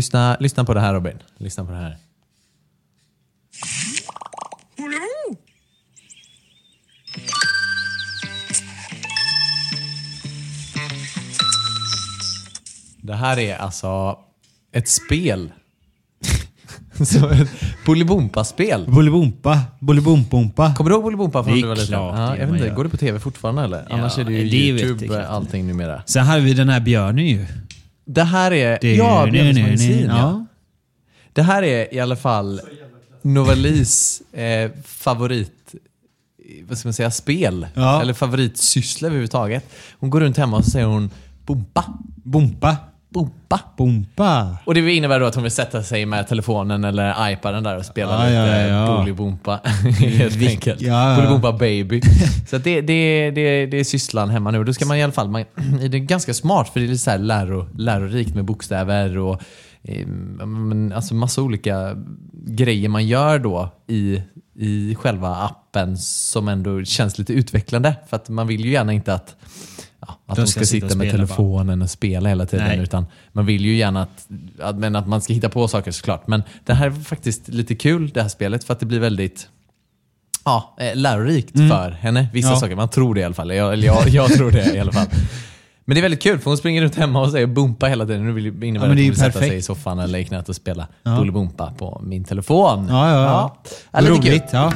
Lyssna, lyssna på det här Robin. Lyssna på det här. Det här är alltså ett spel. Bolibompa-spel. Bolibompa, Bolibompompa. Kommer du ihåg Bolibompa från Det är du var liten? klart Ja, det jag vet man inte, går det på tv fortfarande eller? Annars är det ju det vet YouTube, jag knappt. allting numera. Sen hade vi den här björnen ju. Det här är... Det- ja, det- Björnes det- magasin. det- Ja. ja. Det här är i alla fall Novalis eh, favorit vad ska man säga, spel. Ja. Eller favoritsyssla överhuvudtaget. Hon går runt hemma och så säger hon bompa, Bompa, bompa. bompa. Och det innebär då att hon vill sätta sig med telefonen eller iPaden där och spela Ja, lite ja, ja. Bolibompa. Helt Vilk- enkelt. ja, ja. Bolibompa baby. Så det, det, det, det är sysslan hemma nu. Då ska man i alla fall, man, det är ganska smart för det är lite så här läro, lärorikt med bokstäver och eh, alltså massa olika grejer man gör då i, i själva appen som ändå känns lite utvecklande. För att man vill ju gärna inte att att de ska, sitta, och med telefonen och spela hela tiden. Nej. Utan man vill ju gärna att, att, men att man ska hitta på saker såklart. Men det här är faktiskt lite kul det här spelet för att det blir väldigt ja, eh, lärorikt för henne. Vissa Mm. Ja. saker, man tror det i alla fall. Jag, eller jag, jag tror det i alla fall. Men det är väldigt kul för hon springer runt hemma och säger bumpa hela tiden. Nu vill innebär Ja, att hon ju vill sätta sig i soffan eller i knät och spela Ja. Bolibompa på min telefon. Ja, ja, ja. ja. Roligt, ja.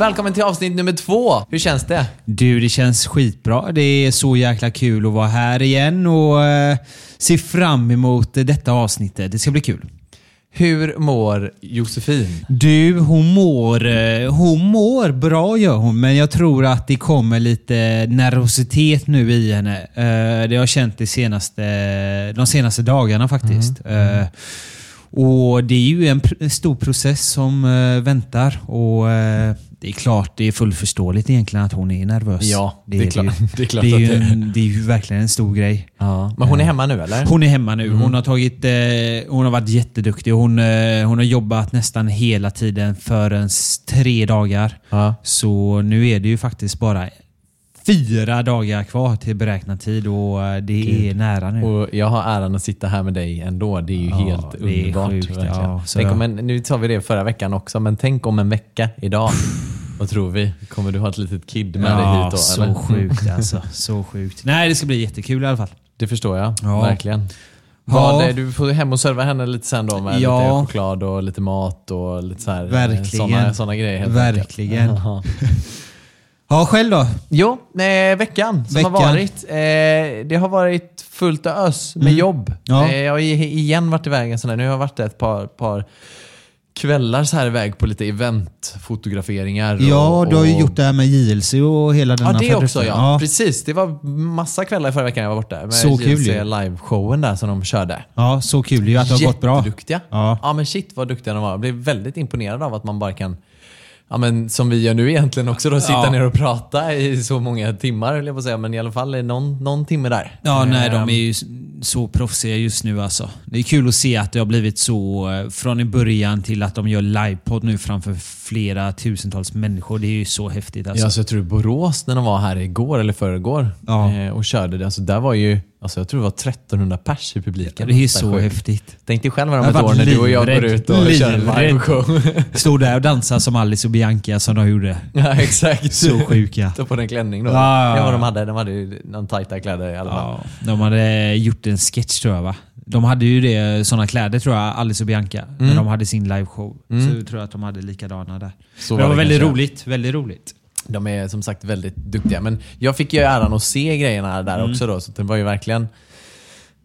Välkommen till avsnitt nummer två. Hur känns det? Du, det känns skitbra. Det är så jäkla kul att vara här igen och eh, se fram emot detta avsnittet. Det ska bli kul. Hur mår Josefin? Du, hon mår, eh, hon mår bra gör hon, men jag tror att det kommer lite nervositet nu i henne. Eh, Det har jag känt de senaste, de senaste dagarna faktiskt. Eh, Och Det är ju en pr- stor process som eh, väntar och eh, det är klart, det är fullt förståeligt egentligen att hon är nervös. Ja, det är ju. klart- det är klart det är ju det är. en, det är ju verkligen en stor grej. Ja. Men hon är hemma nu eller? Hon är hemma nu. Hon har tagit... Eh, hon har varit jätteduktig. Hon, eh, hon har jobbat nästan hela tiden förrän tre dagar. Ja. Så nu är det ju faktiskt bara fyra dagar kvar till beräknad tid och eh, det är nära nu. Och jag har äran att sitta här med dig ändå. Det är ju Ja, helt det är underbart. sjukt, ja. Så tänk om en, nu sa vi det förra veckan också, men tänk om en vecka idag. Vad tror vi? Kommer du ha ett litet kid med dig ja, hit då? så eller? sjukt alltså. Så sjukt. Nej, det ska bli jättekul i alla fall. Det förstår jag. Ja. Verkligen. Ja. Vad, är- du får hem och serva henne lite sen då med Ja. lite choklad och lite mat och lite så här, Verkligen. Såna, såna grejer. Verkligen. Ja. Ja, själv då? Jo, nej, veckan som Veckan. har varit. Eh, det har varit fullt ös med jobb. Mm. Ja. Eh, jag har igen varit iväg en sån där. Nu har jag varit ett par, par kvällar så här iväg på lite eventfotograferingar. Ja, och, du har ju och- gjort det här med JLC och hela denna Ja, det också fadetten. ja. Precis. Det var massa kvällar förra veckan jag var borta. Med Så kul ju. live-showen där som de körde. Ja, så kul ju att det har gått bra. Jätteduktiga. Ja. ja men shit vad duktiga de var. Jag blev väldigt imponerad av att man bara kan Ja men som vi gör nu egentligen också då, sitta Ja. ner och prata i så många timmar höll jag på säga. Men i alla fall någon, någon timme där. Ja, nej, de Ehm, är ju så proffsiga just nu alltså. Det är kul att se att det har blivit så eh, från i början till att de gör livepodd nu framför flera tusentals människor. Det är ju så häftigt alltså. Ja, så jag tror Borås när de var här igår eller förrgår Ja. eh, och körde det. Alltså, där var ju, alltså, jag tror det var 1300 pers i publiken. det är Så så sjukt. häftigt. Tänk dig själv om ett år när du och jag går livrädd. ut och kör en Livrädd. liveshow. Stod där och dansade som Alice och Bianca som de gjorde. ja, exakt. Så sjuka. Ta på den klänning då. Ja, ja, ja. De hade. De hade ju någon tajta kläder i alla fall. Ja, de hade gjort en sketch tror jag va? De hade ju det, såna kläder tror jag, Alice och Bianca, när de hade sin liveshow. Så tror jag att de hade likadana där. Så Men det var det väldigt roligt. Väldigt roligt. De är som sagt väldigt duktiga. Men jag fick ju äran att se grejerna där Mm. också då. Så det var ju verkligen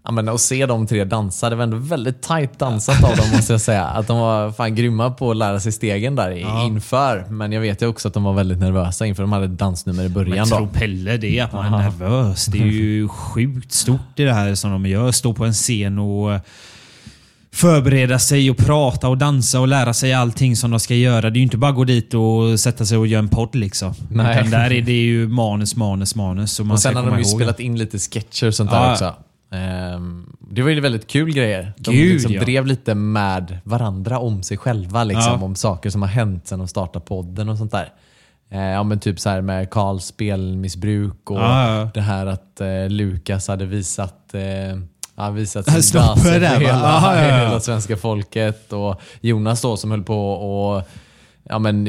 Ja, men att se de tre dansa, det var ändå väldigt tajt dansat av dem måste jag säga. Att de var fan grymma på att lära sig stegen där i- inför. Men jag vet ju också att de var väldigt nervösa inför de hade dansnummer i början. Men tror Pelle det? Att man är nervös? Det är ju sjukt stort det här som de gör. Stå på en scen och förbereda sig och prata och dansa och lära sig allting som de ska göra. Det är ju inte bara att gå dit och sätta sig och göra en podd liksom. Nej. Utan där är det ju manus, manus, manus. Och man Och sen hade de ju spelat in lite sketcher och sånt där Ja. också. Ehm, det var ju väldigt kul grejer. De Gud, liksom ja. drev lite med varandra om sig själva. Liksom, Ja. Om saker som har hänt sen de startade podden och sånt där. Eh, ja, men typ så här med Karls spelmissbruk och Ja, det här att eh, Lukas hade visat eh, Ja, visat Han sin das för hela, Ja, ja, hela svenska folket. Och Jonas då som höll på och ja, men,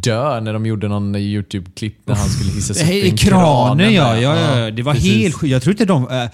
dö när de gjorde någon YouTube-klipp när han skulle hissas upp i Hej, en kranen ja. ja, ja, ja. Det var precis. helt sjukt. Jag tror inte de...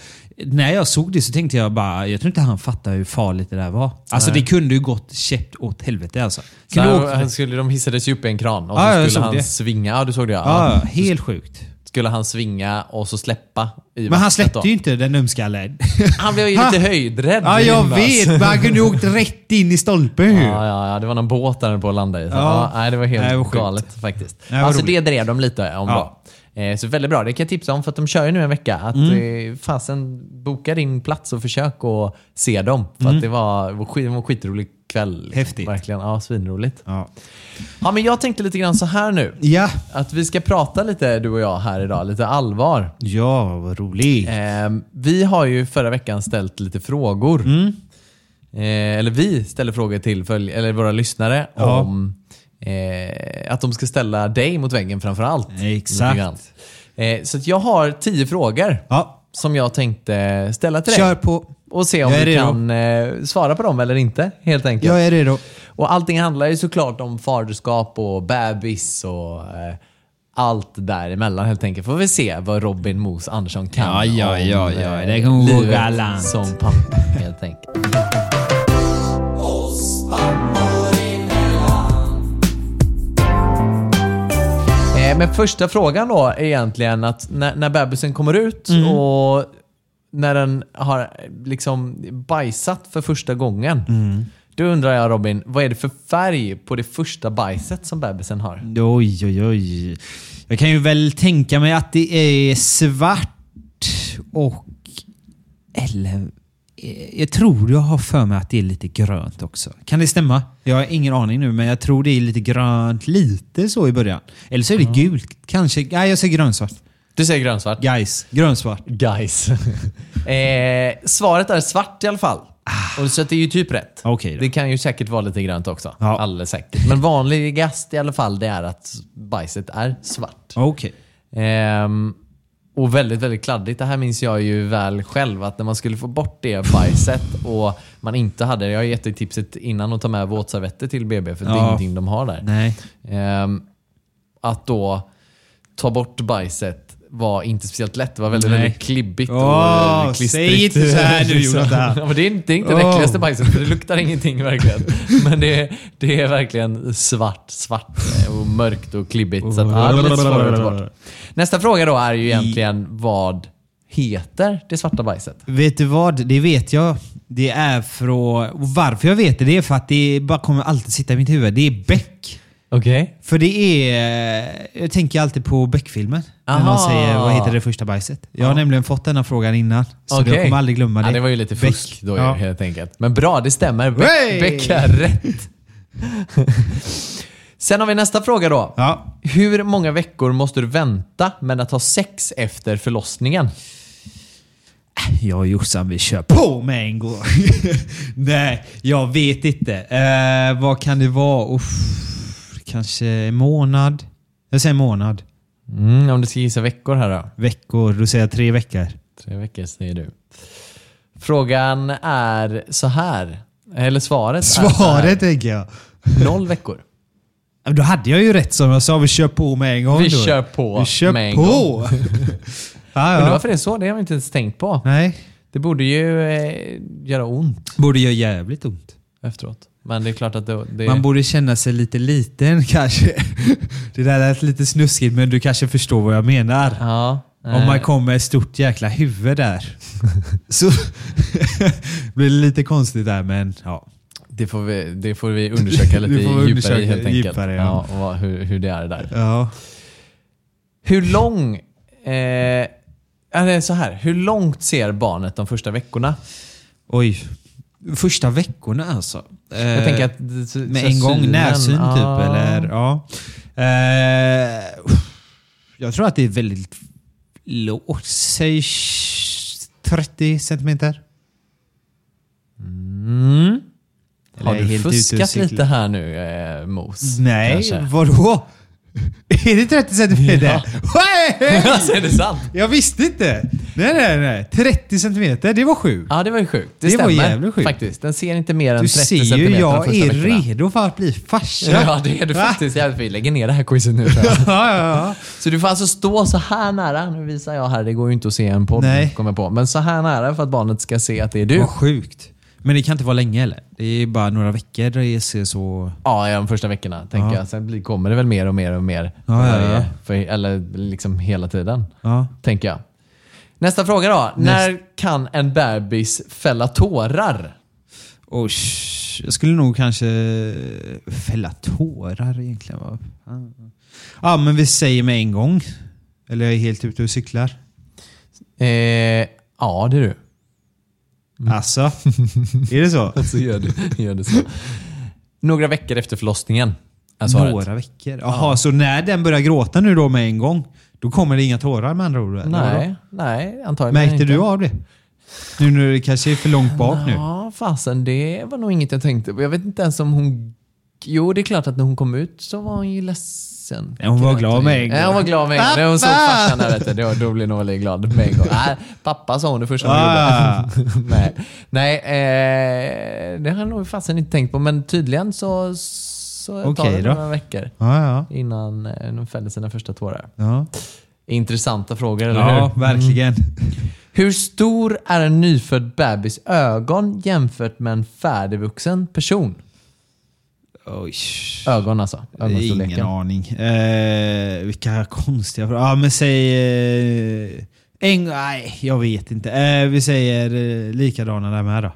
när jag såg det så tänkte jag bara, jag tror inte han fattade hur farligt det där var. Alltså det kunde ju gått käppt åt helvete alltså. Så han, han skulle, de hissades ju upp i en kran och Ja, så skulle han det. svinga. Ja, du såg det ja. Ja, ja. helt sjukt. Skulle han svinga och så släppa i Men han släppte då. ju inte den dumskallen. Han blev ju lite höjdrädd. Ja, jag vet. Men han kunde ju åkt rätt in i stolpen ju. Ja, ja, ja, det var någon båt där på att landa i. Så, Ja. nej, det var helt Nej, det var sjukt. galet faktiskt. Nej, alltså, roligt. det drev de lite om Ja. då. Eh, Så väldigt bra. Det kan jag tipsa om för att de kör ju nu en vecka. Att Mm. eh, fasen, boka din plats och försök att se dem. För att det var, det var en skitrolig kväll. liksom. Mm. Häftigt. Verkligen. Ja, svinroligt. Ja. Ja, men jag tänkte lite grann så här nu. Ja. Att vi ska prata lite, du och jag, här idag. Lite allvar. Ja, vad roligt. Eh, vi har ju förra veckan ställt lite frågor. Mm. Eh, eller vi ställer frågor till eller våra lyssnare Ja. om eh, att de ska ställa dig mot väggen framför allt. Exakt. Eh, så jag har tio frågor Ja, som jag tänkte ställa till dig. kör på. Och se om du redo. kan eh, svara på dem eller inte, helt enkelt. Jag är redo. Och allting handlar ju såklart om faderskap och bebis och eh, allt däremellan helt enkelt. Får vi se vad Robin Mos Andersson kan Ja, ja, ja, ja. eh, Det kommer gå galant. som pappa helt enkelt. Men första frågan då är egentligen att när, när bebisen kommer ut Mm. och när den har liksom bajsat för första gången. Mm. Då undrar jag Robin, vad är det för färg på det första bajset som bebisen har? Oj, oj, oj. Jag kan ju väl tänka mig att det är svart och... Eller... eh, Jag tror jag har för mig att det är lite grönt också. Kan det stämma? Jag har ingen aning nu, men jag tror det är lite grönt. Lite så i början. Eller så är det gult. Kanske. Nej, jag säger grönsvart. Du säger grönsvart? Guys, grönsvart. Guys. eh, svaret är svart i alla fall. Och så att det är ju typ rätt. Ah. Då. det kan ju säkert vara lite grönt också. Ja. Alldeles säkert. Men vanligast i alla fall det är att bajset är svart. Okej. Ehm, och väldigt, väldigt kladdigt. Det här minns jag ju väl själv. Att när man skulle få bort det bajset och man inte hade, jag har gett dig tipset innan att ta med våtservetter till BB för det är Ja. ingenting de har där. Nej. Ehm, att ta bort bajset var inte speciellt lätt. Det var väldigt, Nej. väldigt klibbigt Åh, och klistrigt. säg inte så här nu, Så- Jonathan. ja, det, är, inte- det är inte det Åh. äckligaste bajset för det luktar ingenting verkligen. Men det, är- det är verkligen svart, svart och mörkt och klibbigt. Så att ta bort. Nästa fråga då är ju egentligen vad heter det svarta bajset? Vet du vad? Det vet jag. Det är från... Varför jag vet det, det är för att det bara kommer alltid sitta i mitt huvud. Det är Beck. Okej. För det är... Jag tänker alltid på Beck-filmen. När Aha. man säger vad heter det första bajset. Jag har nämligen fått denna frågan innan. Så Okej. jag kommer aldrig glömma det. Ja, det var ju lite Beck. fusk då Ja. helt enkelt. Men bra, det stämmer. Beck, Hey! Beck är rätt. Sen har vi nästa fråga då. Ja. Hur många veckor måste du vänta med att ha sex efter förlossningen? Jag och Jossan, vi kör på med en gång. Nej, jag vet inte. Eh, vad kan det vara? Uff, kanske en månad? Jag säger månad. Mm, om du ska gissa veckor här då. Veckor, då säger jag tre veckor. Tre veckor säger du. Frågan är så här. Eller svaret är Svaret här. tänker jag. Noll veckor. Då hade jag ju rätt som jag sa, vi kör på med en gång. Vi då. kör på vi kör med en på. gång. ja. varför det är så? Det har vi inte ens tänkt på. Nej, Det borde ju eh, göra ont borde göra jävligt ont. efteråt. Men det är klart att det... det Man borde känna sig lite liten kanske. Det där lät lite snuskigt men du kanske förstår vad jag menar. Ja. Om man kommer med ett stort jäkla huvud där. så blir det lite konstigt där, men ja. Det får vi, det får vi undersöka lite vi djupare undersöka helt enkelt. djupare, ja. ja. och vad- hur, hur det är där. ja. Hur lång... Eh, är så här. Hur långt ser barnet de första veckorna? Oj. Första veckorna alltså. Jag tänker att... med en gång närsyn typ, eller? Ja. Eh, jag tror att det är väldigt lågt. Säg 30 centimeter. Mm. Har du fuskat lite här nu, eh, Mos? Nej, Kanske? vadå? Är det 30 centimeter? Ja. Hey! alltså, är det sant? Jag visste inte! Nej, nej, nej. 30 centimeter, det var sjukt. Ja, det var ju sjukt. Det, Det var stämmer jävligt sjukt. faktiskt. Den ser inte mer än Du 30 ser ju, centimeter de jag är veckorna. redo för att bli farsa. Ja, det är du faktiskt. Ja, vi lägger ner det här quizet nu ja, ja, ja. Så du får alltså stå så här nära. Nu visar jag här, det går ju inte att se en podd, Nej. kommer på. Men så här nära för att barnet ska se att det är du. Vad sjukt. Men det kan inte vara länge eller? Det är bara några veckor det ser så... Ja, de första veckorna tänker Ja. jag. Sen blir- kommer det väl mer och mer och mer. för Ja, ja, varje- ja. För, eller liksom hela tiden, Ja. tänker jag. Nästa fråga då. När kan en bebis fälla tårar? Och jag skulle nog kanske fälla tårar egentligen. va? Ja, men vi säger med en gång. Eller jag är helt ute och cyklar. Eh, ja, det är du. Alltså, är det så? Så gör du, gör du så. Några veckor efter förlossningen är svaret. Några veckor. Jaha, så när den börjar gråta nu då med en gång, då kommer det inga tårar med andra ord? Nej, nej, antagligen Märkte inte. du av det? Nu när det kanske är för långt bak nu. Ja, fasen det var nog inget jag tänkte på. Jag vet inte ens om hon... Jo, det är klart att när hon kom ut så var hon ju ledsen. Ja, hon var glad med en gång. Ja, hon var glad med en gång. När hon såg farsan där, vet du, då, då blev väldigt glad med en gång. Nej, pappa sa hon det första hon Ah. gjorde. Nej, Nej eh, det har jag nog fasen inte tänkt på. Men tydligen så, så tar det några veckor Ja, ja. innan eh, de fäller sina första tårar. Ja, Intressanta frågor, eller ja hur? verkligen. Hur stor är en nyfödd bebis ögon jämfört med en färdigvuxen person? Oj. Ögon alltså. Ingen aning. Eh, vilka konstiga frågor. Ja, men säg... Eh, en, nej, jag vet inte. Eh, vi säger eh, likadana där med då.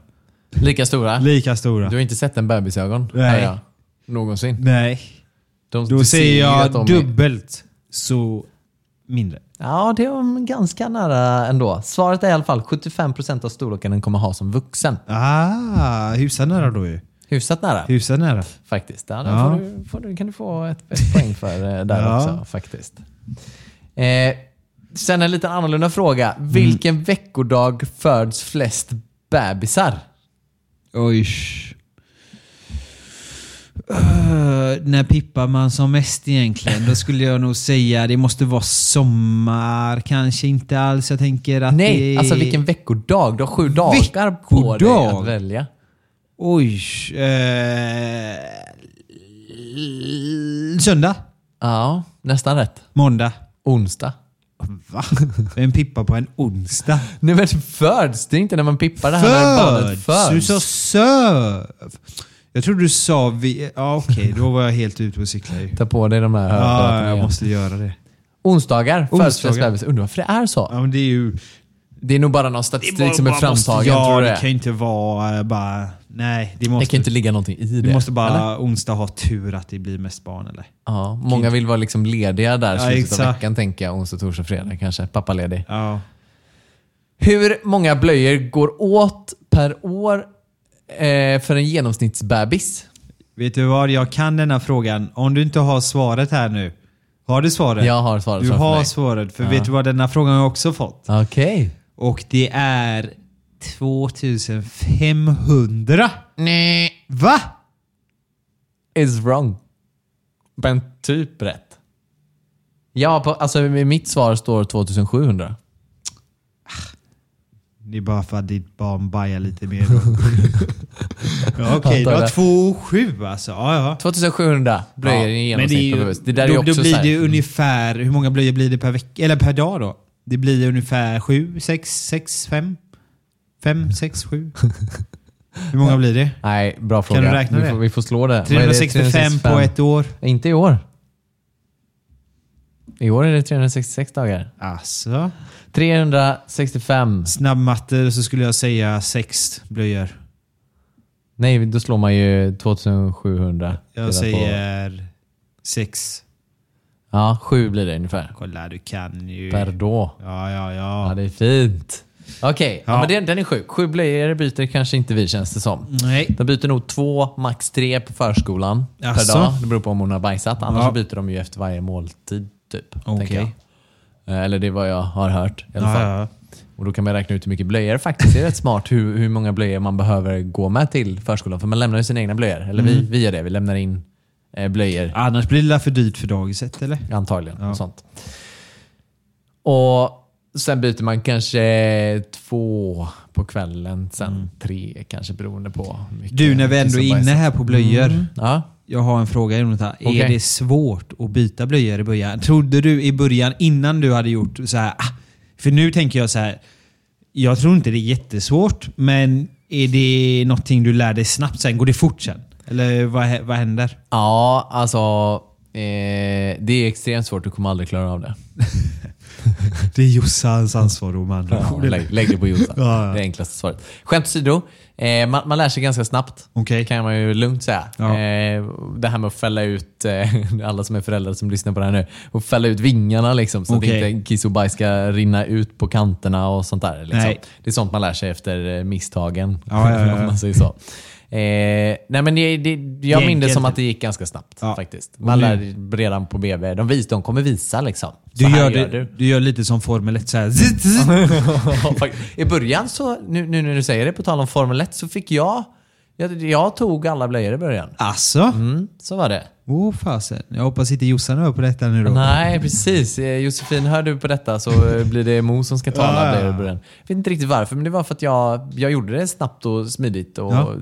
Lika stora? Lika stora. Du har inte sett en bebisögon? Nej. jag. Någonsin? Nej. De, Då säger jag de är- dubbelt så mindre. Ja, det var ganska nära ändå. Svaret är i alla fall 75% av storleken den kommer ha som vuxen. Ah, hyfsat nära då ju. Hyfsat nära Hyfsat nära. faktiskt. Ja, Ja. Får du, får du, kan du få ett, ett poäng för eh, där Ja. också faktiskt. Eh, sen en lite annorlunda fråga. Vilken veckodag föds flest bebisar? Oj. Uh, när pippar man som mest egentligen? Då skulle jag nog säga det måste vara sommar. Kanske inte alls. Jag tänker att Nej, det är... alltså vilken veckodag? Du har sju dagar på dig Veckodag? att välja. Oj. Eh, söndag? Ja, nästan rätt. Måndag? Onsdag. Va? En pippa på en onsdag? Nej men föds, det är inte när man pippar det här när barnet Föds! Du sa söv. Jag tror du sa vi... Ja, okej. Då var jag helt ute och cyklade. Ta på dig de här Ja, jag igen. måste göra det. Onsdagar föds bebisar. Undrar varför det är så? Ja, men det är ju... Det är nog bara någon statistik som är framtagen, ja, tror du det det? kan ju inte vara eh, bara... Nej, det Det måste... kan inte ligga någonting i det. du måste bara eller? onsdag ha tur att det blir mest barn, eller? Ja, många vill vara liksom lediga där Ja, slutet av exakt. veckan, tänker jag. Onsdag, torsdag, fredag kanske. Pappaledig. Ja. Hur många blöjor går åt per år eh, för en genomsnittsbebis? Vet du vad? Jag kan denna frågan. Om du inte har svaret här nu. Har du svaret? Jag har svaret Du har mig. svaret. För Ja. vet du vad denna frågan har jag också fått? Okej. Och det är 2500. Nej. Va? Is wrong. Men typ rätt. Ja, på, alltså i mitt svar står 2700. Det är bara för att ditt barn bajar lite mer ja, Okej, har det. 2,7 alltså. Ja, ja. 2700 blöjor i men det, är genomsnitt ju. Det där då, är också då blir här- det ju ungefär, hur många blöjor blir det per vecka? Eller per dag då? Det blir ungefär 7, 6, 6, 5? 5, 6, 7? Hur många blir det? Nej, bra fråga. du räkna vi, det? Får, vi får slå det. Vad är det? 365 på ett år. Inte i år. I år är det 366 dagar. Alltså. 365. Snabb matte så skulle jag säga sex blöjor. Nej, då slår man ju 2700. Jag säger sex. Ja, sju blir det ungefär. Kolla, du kan ju. Per då. Ja, ja, Ja, ja. det är fint. Okej, ja. Ja. men den, den är sjuk. Sju blöjor byter kanske inte vi känns det som. Nej. De byter nog två, max tre på förskolan Jaså? per dag. Det beror på om hon har bajsat. Annars Ja. byter de ju efter varje måltid. Typ, jag. Eh, Eller det är vad jag har hört i alla fall. ja. Och då kan man räkna ut hur mycket blöjor faktiskt. Det är rätt smart hur, hur många blöjor man behöver gå med till förskolan. För man lämnar ju sina egna blöjor. Eller Mm. vi, vi gör det. Vi lämnar in eh, blöjor Annars blir det för dyrt för dagiset, eller? antagligen. Ja. Och sånt. Och sen byter man kanske två på kvällen. Sen tre kanske beroende på Mm. Du, när vi ändå som är inne här på blöjor. Ja. Jag har en fråga Jonathan. Okej. Är det svårt att byta blöjor i början? Trodde du i början, innan du hade gjort så här... Ah, för nu tänker jag så här. Jag tror inte det är jättesvårt, men är det någonting du lär dig snabbt sen? Går det fort sen? Eller vad, vad händer? Ja, alltså. Eh, det är extremt svårt. Du kommer aldrig klara av det. Det är Jossans ansvar om andra Ja, lägg, lägg det på Jossan. Ja, ja. Det är enklaste svaret. Skämt åsido. Eh, man, man lär sig ganska snabbt. Okej. kan man ju lugnt säga. Ja. Eh, det här med att fälla ut, eh, alla som är föräldrar som lyssnar på det här nu, att fälla ut vingarna liksom, så Okej. att inte kiss och bajs ska rinna ut på kanterna och sånt där. Liksom. Det är sånt man lär sig efter eh, misstagen. Ja, ja, ja. om man säger så. Eh, nej men det, det, jag minns det som enkelt. att det gick ganska snabbt Ja. faktiskt. Man lär redan på BB. De, vis, de kommer visa liksom. Du gör, det, du. du. gör lite som Formel 1. Så. I början så, nu, nu när du säger det, på tal om Formel 1, så fick jag, jag, jag tog alla blöjor i början. Alltså? Mm, så var det. Åh fasen. Jag hoppas inte Jossan hör på detta nu då. Nej, precis. Eh, Josefin, hör du på detta så eh, blir det Mo som ska ta alla Ja, ja. Jag vet inte riktigt varför, men det var för att jag, jag gjorde det snabbt och smidigt och Ja.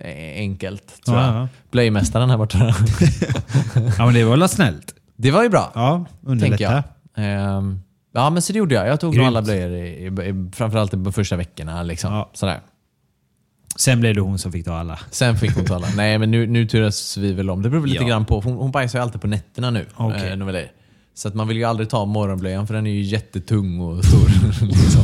eh, enkelt. Tror Ja, jag. ja. Blöjmästaren här borta. Ja, men det var väl snällt? det var ju bra, Ja, tänker jag. underlätta. Ehm, ja, men så det gjorde jag. Jag tog nog alla blöjor, i, i, framförallt de första veckorna. Liksom. Sådär. Sen blev det hon som fick ta alla. Sen fick hon tala. Nej, men nu, nu turas vi väl om. Det beror väl lite Ja. grann på. Hon, hon bajsar ju alltid på nätterna nu. Okej. Eh, så att man vill ju aldrig ta morgonblöjan för den är ju jättetung och stor. liksom.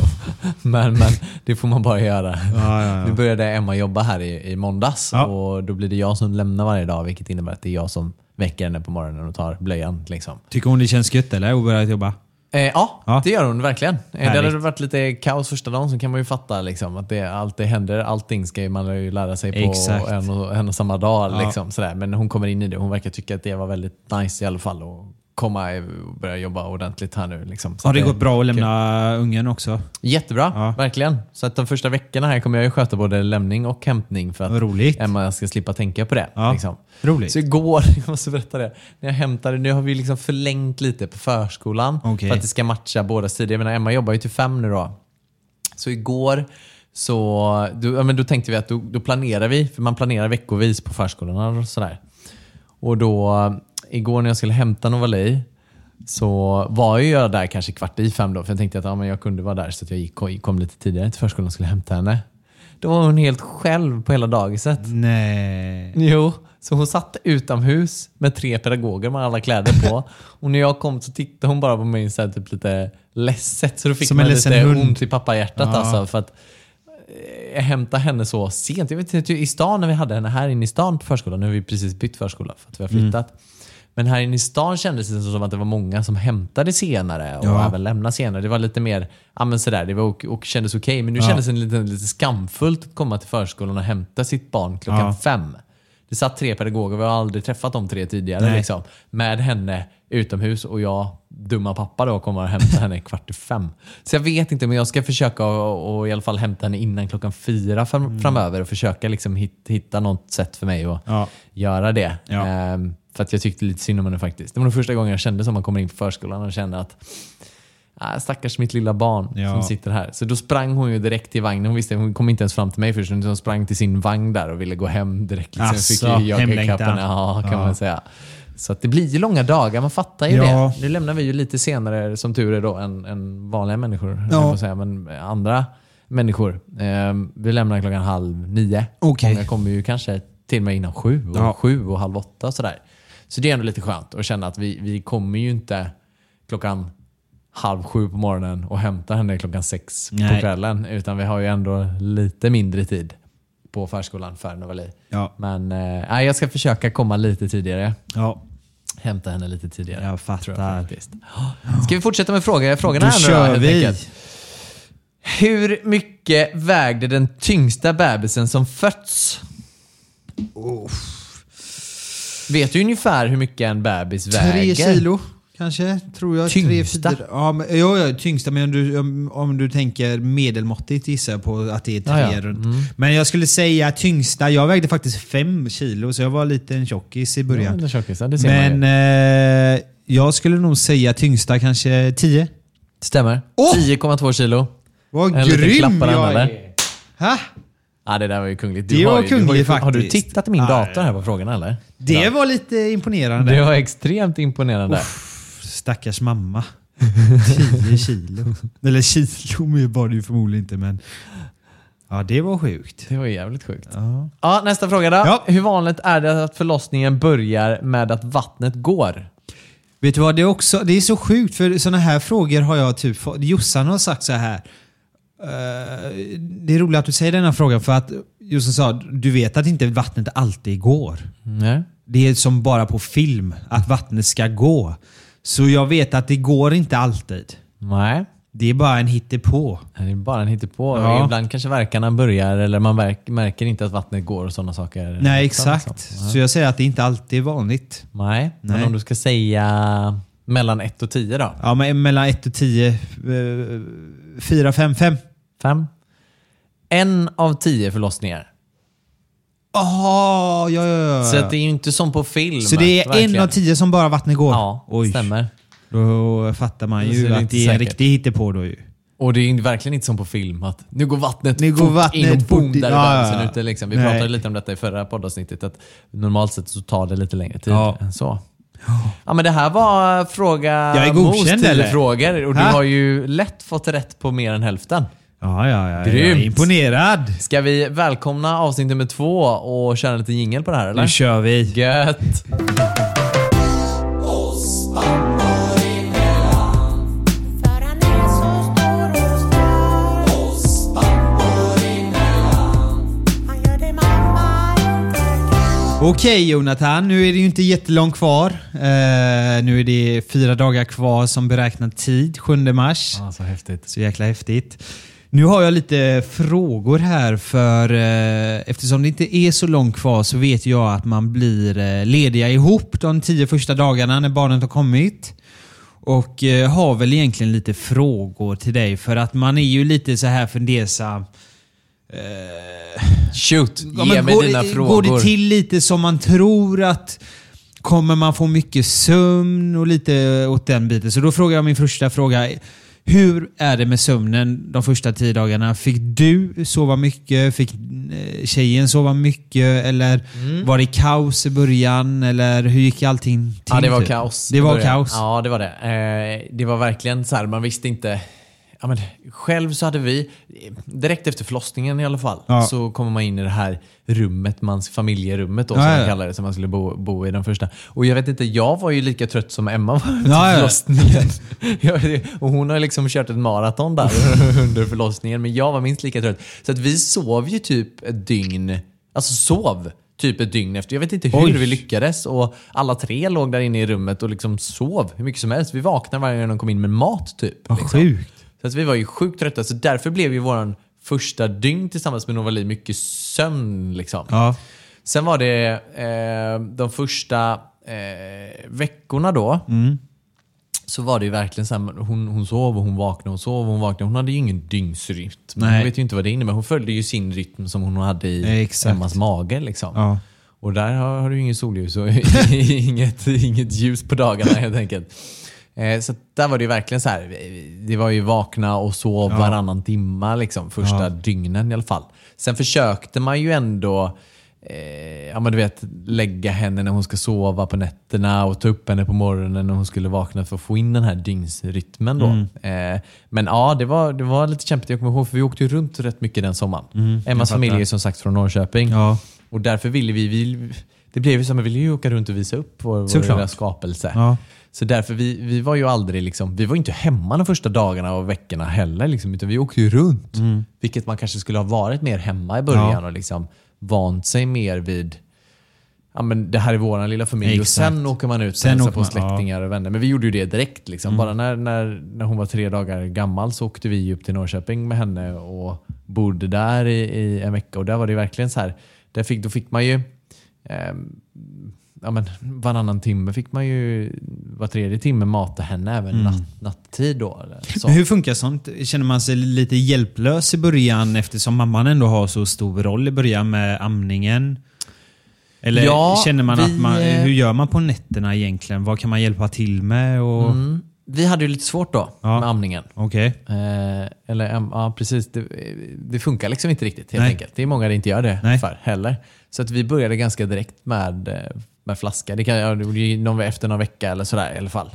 men, men det får man bara göra. Ja, ja, ja. Nu började Emma jobba här i, i måndags och då blir det jag som lämnar varje dag vilket innebär att det är jag som väcker henne på morgonen och tar blöjan. Liksom. Tycker hon det känns gött eller? Att börja jobba? Eh, ja, Ja. det gör hon verkligen. Eh, det Härligt. hade varit lite kaos första dagen så kan man ju fatta liksom, att det, allt det händer. Allting ska man ju lära sig på Exakt. en och, en och samma dag. Ja. Liksom, sådär. Men hon kommer in i det. Hon verkar tycka att det var väldigt nice i alla fall att komma och börja jobba ordentligt här nu. Liksom. Har det att gått bra att lämna ungen också? Jättebra, Ja. verkligen. Så att de första veckorna här kommer jag ju sköta både lämning och hämtning för att roligt. Emma ska slippa tänka på det. Ja. Liksom. Roligt. Så igår, jag måste berätta det, när jag hämtade, nu har vi liksom förlängt lite på förskolan Okej. för att det ska matcha båda sidor. Jag menar, Emma jobbar ju till fem nu då. Så igår så då, ja, men då tänkte vi att då, då planerar vi, för man planerar veckovis på förskolan och sådär. Och då, igår när jag skulle hämta Novali så var jag där kanske kvart i fem då, för jag tänkte att ja, men jag kunde vara där så att jag gick, kom lite tidigare till förskolan och skulle hämta henne. Då var hon helt själv på hela dagiset. Nej. Jo, så hon satt utomhus med tre pedagoger med alla kläder på. Och när jag kom så tittade hon bara på mig så här, typ lite ledset. Så då fick Som man lite hund. ont i pappahjärtat Ja. alltså. För att eh, jag hämtade henne så sent. Jag vet inte, i stan när vi hade henne här inne i stan på förskolan. Nu har vi precis bytt förskola för att vi har flyttat. Mm. Men här inne i stan kändes det som att det var många som hämtade senare och Ja. även lämnade senare. Det var lite mer, ja men sådär, det var och, och kändes okej. Men nu Ja. kändes det lite, lite skamfullt att komma till förskolan och hämta sitt barn klockan Ja. fem. Det satt tre pedagoger, vi har aldrig träffat de tre tidigare. Liksom, med henne utomhus och jag, dumma pappa då, kommer och hämta henne kvart i fem. Så jag vet inte, men jag ska försöka och, och i alla fall hämta henne innan klockan fyra fram, Mm. framöver och försöka liksom hit, hitta något sätt för mig att Ja. göra det. Ja. Ehm, för att jag tyckte lite synd om henne faktiskt. Det var nog första gången jag kände som man kommer in på förskolan och kände att Ah, stackars mitt lilla barn Ja. som sitter här. Så då sprang hon ju direkt till vagnen. Hon visste hon kom inte ens fram till mig först. utan Hon sprang till sin vagn där och ville gå hem direkt. Liksom. Asså, fick ju jaga hemlängtan. Ja, kan Ja. man säga. Så att det blir ju långa dagar, man fattar ju Ja. det. Nu lämnar vi ju lite senare, som tur är, då, än, än vanliga människor. Ja. på säga, men andra människor. Ehm, vi lämnar klockan halv nio. Okej. Många kommer ju kanske till och med innan sju, och Ja. sju och halv åtta och sådär. Så det är ändå lite skönt att känna att vi, vi kommer ju inte klockan halv sju på morgonen och hämtar henne klockan sex på Nej. kvällen. Utan vi har ju ändå lite mindre tid på förskolan för Novali. Ja. Men eh, jag ska försöka komma lite tidigare. Ja, Hämta henne lite tidigare. jag fattar. faktiskt. Ska vi fortsätta med frågor, frågorna Då här kör helt vi. enkelt? Hur mycket vägde den tyngsta bebisen som fötts? Vet du ungefär hur mycket en bebis väger? Tre kilo kanske, tror jag. Tyngsta? Tre, fyra, ja, men, ja, ja, tyngsta. Men om du, om, om du tänker medelmåttigt gissar jag på att det är tre Ja, ja. runt. Mm. Men jag skulle säga tyngsta. Jag vägde faktiskt fem kilo, så jag var lite en tjockis i Ja, början. det, det ser man men eh, jag skulle nog säga tyngsta kanske 10. Stämmer. Åh! 10,2 kilo. Vad En liten grym jag är! Ha? Ja, det där var ju kungligt. Det har var ju- du har, kungligt ju, Har du faktiskt. tittat i min Ja, dator här på frågorna eller? Det Ja. var lite imponerande. Det var extremt imponerande. Stackars mamma. 10 kilo. Eller kilo var det ju förmodligen inte men... Ja, det var sjukt. Det var jävligt sjukt. Ja. Ja, nästa fråga då. Ja. Hur vanligt är det att förlossningen börjar med att vattnet går? Vet du vad, det är, också, det är så sjukt för sådana här frågor har jag typ fått. Jossan har sagt så här. eh, det är roligt att du säger denna fråga för att Jossan sa du vet att inte vattnet alltid går. Nej. Det är som bara på film, att vattnet ska gå. Så jag vet att det går inte alltid. Nej. Det är bara en hittepå. Det är bara en hittepå. Ja. Ibland kanske verkarna börjar eller man märker inte att vattnet går och sådana saker. Nej, Liksom, exakt. så. Så jag säger att det inte alltid är vanligt. Nej, men Nej. om du ska säga mellan 1 och 10 då? Ja, men mellan 1 och 10. 4, 5, 5. 5? En av 10 förlossningar. Jaha, ja, ja, ja. Så att det är ju inte som på film. Så det är verkligen. en av tio som bara vattnet går? Ja, Oj. stämmer. Då fattar man ju det att det är en riktig hittepå då ju. Och det är verkligen inte som på film att nu går vattnet Nu går vattnet in och boom, där är ja, ja. ute. Liksom. Vi Nej. pratade lite om detta i förra poddavsnittet att normalt sett så tar det lite längre tid Ja. än så. Ja men det här var fråga Jag är godkänd, mot tio eller? frågor och du Ha? har ju lätt fått rätt på mer än hälften. Ja, ja, ja. Jag är Grymt. imponerad. Ska vi välkomna avsnitt nummer två och köra lite jingel på det här eller? Nu kör vi. Gött! Okej Jonathan, nu är det ju inte jättelångt kvar. Eh, nu är det fyra dagar kvar som beräknad tid, 7 mars. Ja, så häftigt. Så jäkla häftigt. Nu har jag lite frågor här för eh, eftersom det inte är så långt kvar så vet jag att man blir eh, lediga ihop de tio första dagarna när barnet har kommit. Och eh, har väl egentligen lite frågor till dig för att man är ju lite så här fundersam. Shoot, Ja, ge mig dina det, frågor. går det till lite som man tror att Kommer man få mycket sömn och lite åt den biten? Så då frågar jag min första fråga. Hur är det med sömnen de första tio dagarna? Fick du sova mycket? Fick eh, tjejen sova mycket? Eller Mm. var det kaos i början? Eller hur gick allting till? Ja, det var typ? kaos. Det var kaos. Ja, det var det. Eh, det var verkligen så här, man visste inte. Ja, men själv så hade vi, direkt efter förlossningen i alla fall, Ja. så kommer man in i det här rummet, mans familjerummet då, som man kallar det, som man skulle bo, bo i den första. Och jag vet inte, jag var ju lika trött som Emma var efter ja. förlossningen. Jag- och hon har liksom kört ett maraton där under förlossningen, men jag var minst lika trött. Så att vi sov ju typ ett dygn, alltså sov typ ett dygn efter. Jag vet inte hur Oj. vi lyckades och alla tre låg där inne i rummet och liksom sov hur mycket som helst. Vi vaknade varje gång de kom in med mat typ. Vad liksom. sjukt. Så att vi var ju sjukt trötta, så därför blev ju våran första dygn tillsammans med Novali mycket sömn. Liksom. Ja. Sen var det eh, de första eh, veckorna då. Mm. Så var det ju verkligen så här, hon, hon sov och hon vaknade och sov och hon vaknade. Hon hade ju ingen dygnsrytm. Nej. Hon vet ju inte vad det innebär. Hon följde ju sin rytm som hon hade i exakt. Emmas mage. Liksom. Ja. Och där har, har du ju inget solljus och inget, inget ljus på dagarna helt enkelt. Eh, så att där var det ju verkligen så här. Det var ju vakna och sov Ja. varannan timma liksom, första Ja. dygnen i alla fall. Sen försökte man ju ändå eh, ja, men du vet, lägga henne när hon ska sova på nätterna och ta upp henne på morgonen när hon skulle vakna för att få in den här dygnsrytmen. Då. Mm. Eh, men ja, det var, det var lite kämpigt. Jag kommer ihåg för vi åkte ju runt rätt mycket den sommaren. Mm, Emmas familj är som sagt från Norrköping. Ja. Och därför ville vi, vi det blev ju så, man ville ju åka runt och visa upp vår, vår skapelse. Ja. Så därför, vi, vi var ju aldrig liksom, vi var inte hemma de första dagarna och veckorna heller. Liksom, utan vi åkte ju runt. Vilket man kanske skulle ha varit mer hemma i början Ja. och liksom vant sig mer vid Ja, men det här är vår lilla familj Exakt. och sen åker man ut och Sen hälsar på man- släktingar och vänner. Men vi gjorde ju det direkt. Liksom. Bara när, när, när hon var tre dagar gammal så åkte vi upp till Norrköping med henne och bodde där i, i en vecka. Och där var det verkligen så här. Där fick, då fick man ju ehm, ja, men varannan timme fick man ju var tredje timme mata henne även natt, natttid. Då, eller så. Men hur funkar sånt? Känner man sig lite hjälplös i början eftersom mamman ändå har så stor roll i början med amningen? Eller Ja, känner man vi, att man, eh, hur gör man på nätterna egentligen? Vad kan man hjälpa till med? Och, Mm. Vi hade ju lite svårt då Ja. med amningen. Okej. Eh, eller ja, precis. Det, det funkar liksom inte riktigt helt Nej. enkelt. Det är många det inte gör det Nej. för heller. Så att vi började ganska direkt med, eh, med flaska. Det kan ja, det gjorde ju någon, efter någon vecka eller sådär i alla fall.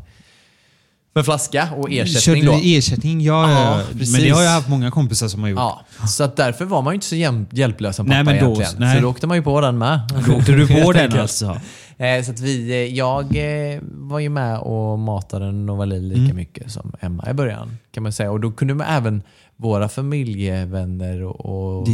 Med flaska och ersättning Körde då. ersättning? Ja, Ja, ja, men precis. det har jag haft många kompisar som har gjort. Ja, så att därför var man ju inte så hjälplös som pappa Nej, men då- egentligen. nej. Så då åkte man ju på den med. Då åkte du på den alltså? Eh, Så att vi, eh, jag eh, var ju med och matade Novali lika Mm. mycket som Emma i början. kan man säga. Och Då kunde man även våra familjevänner och,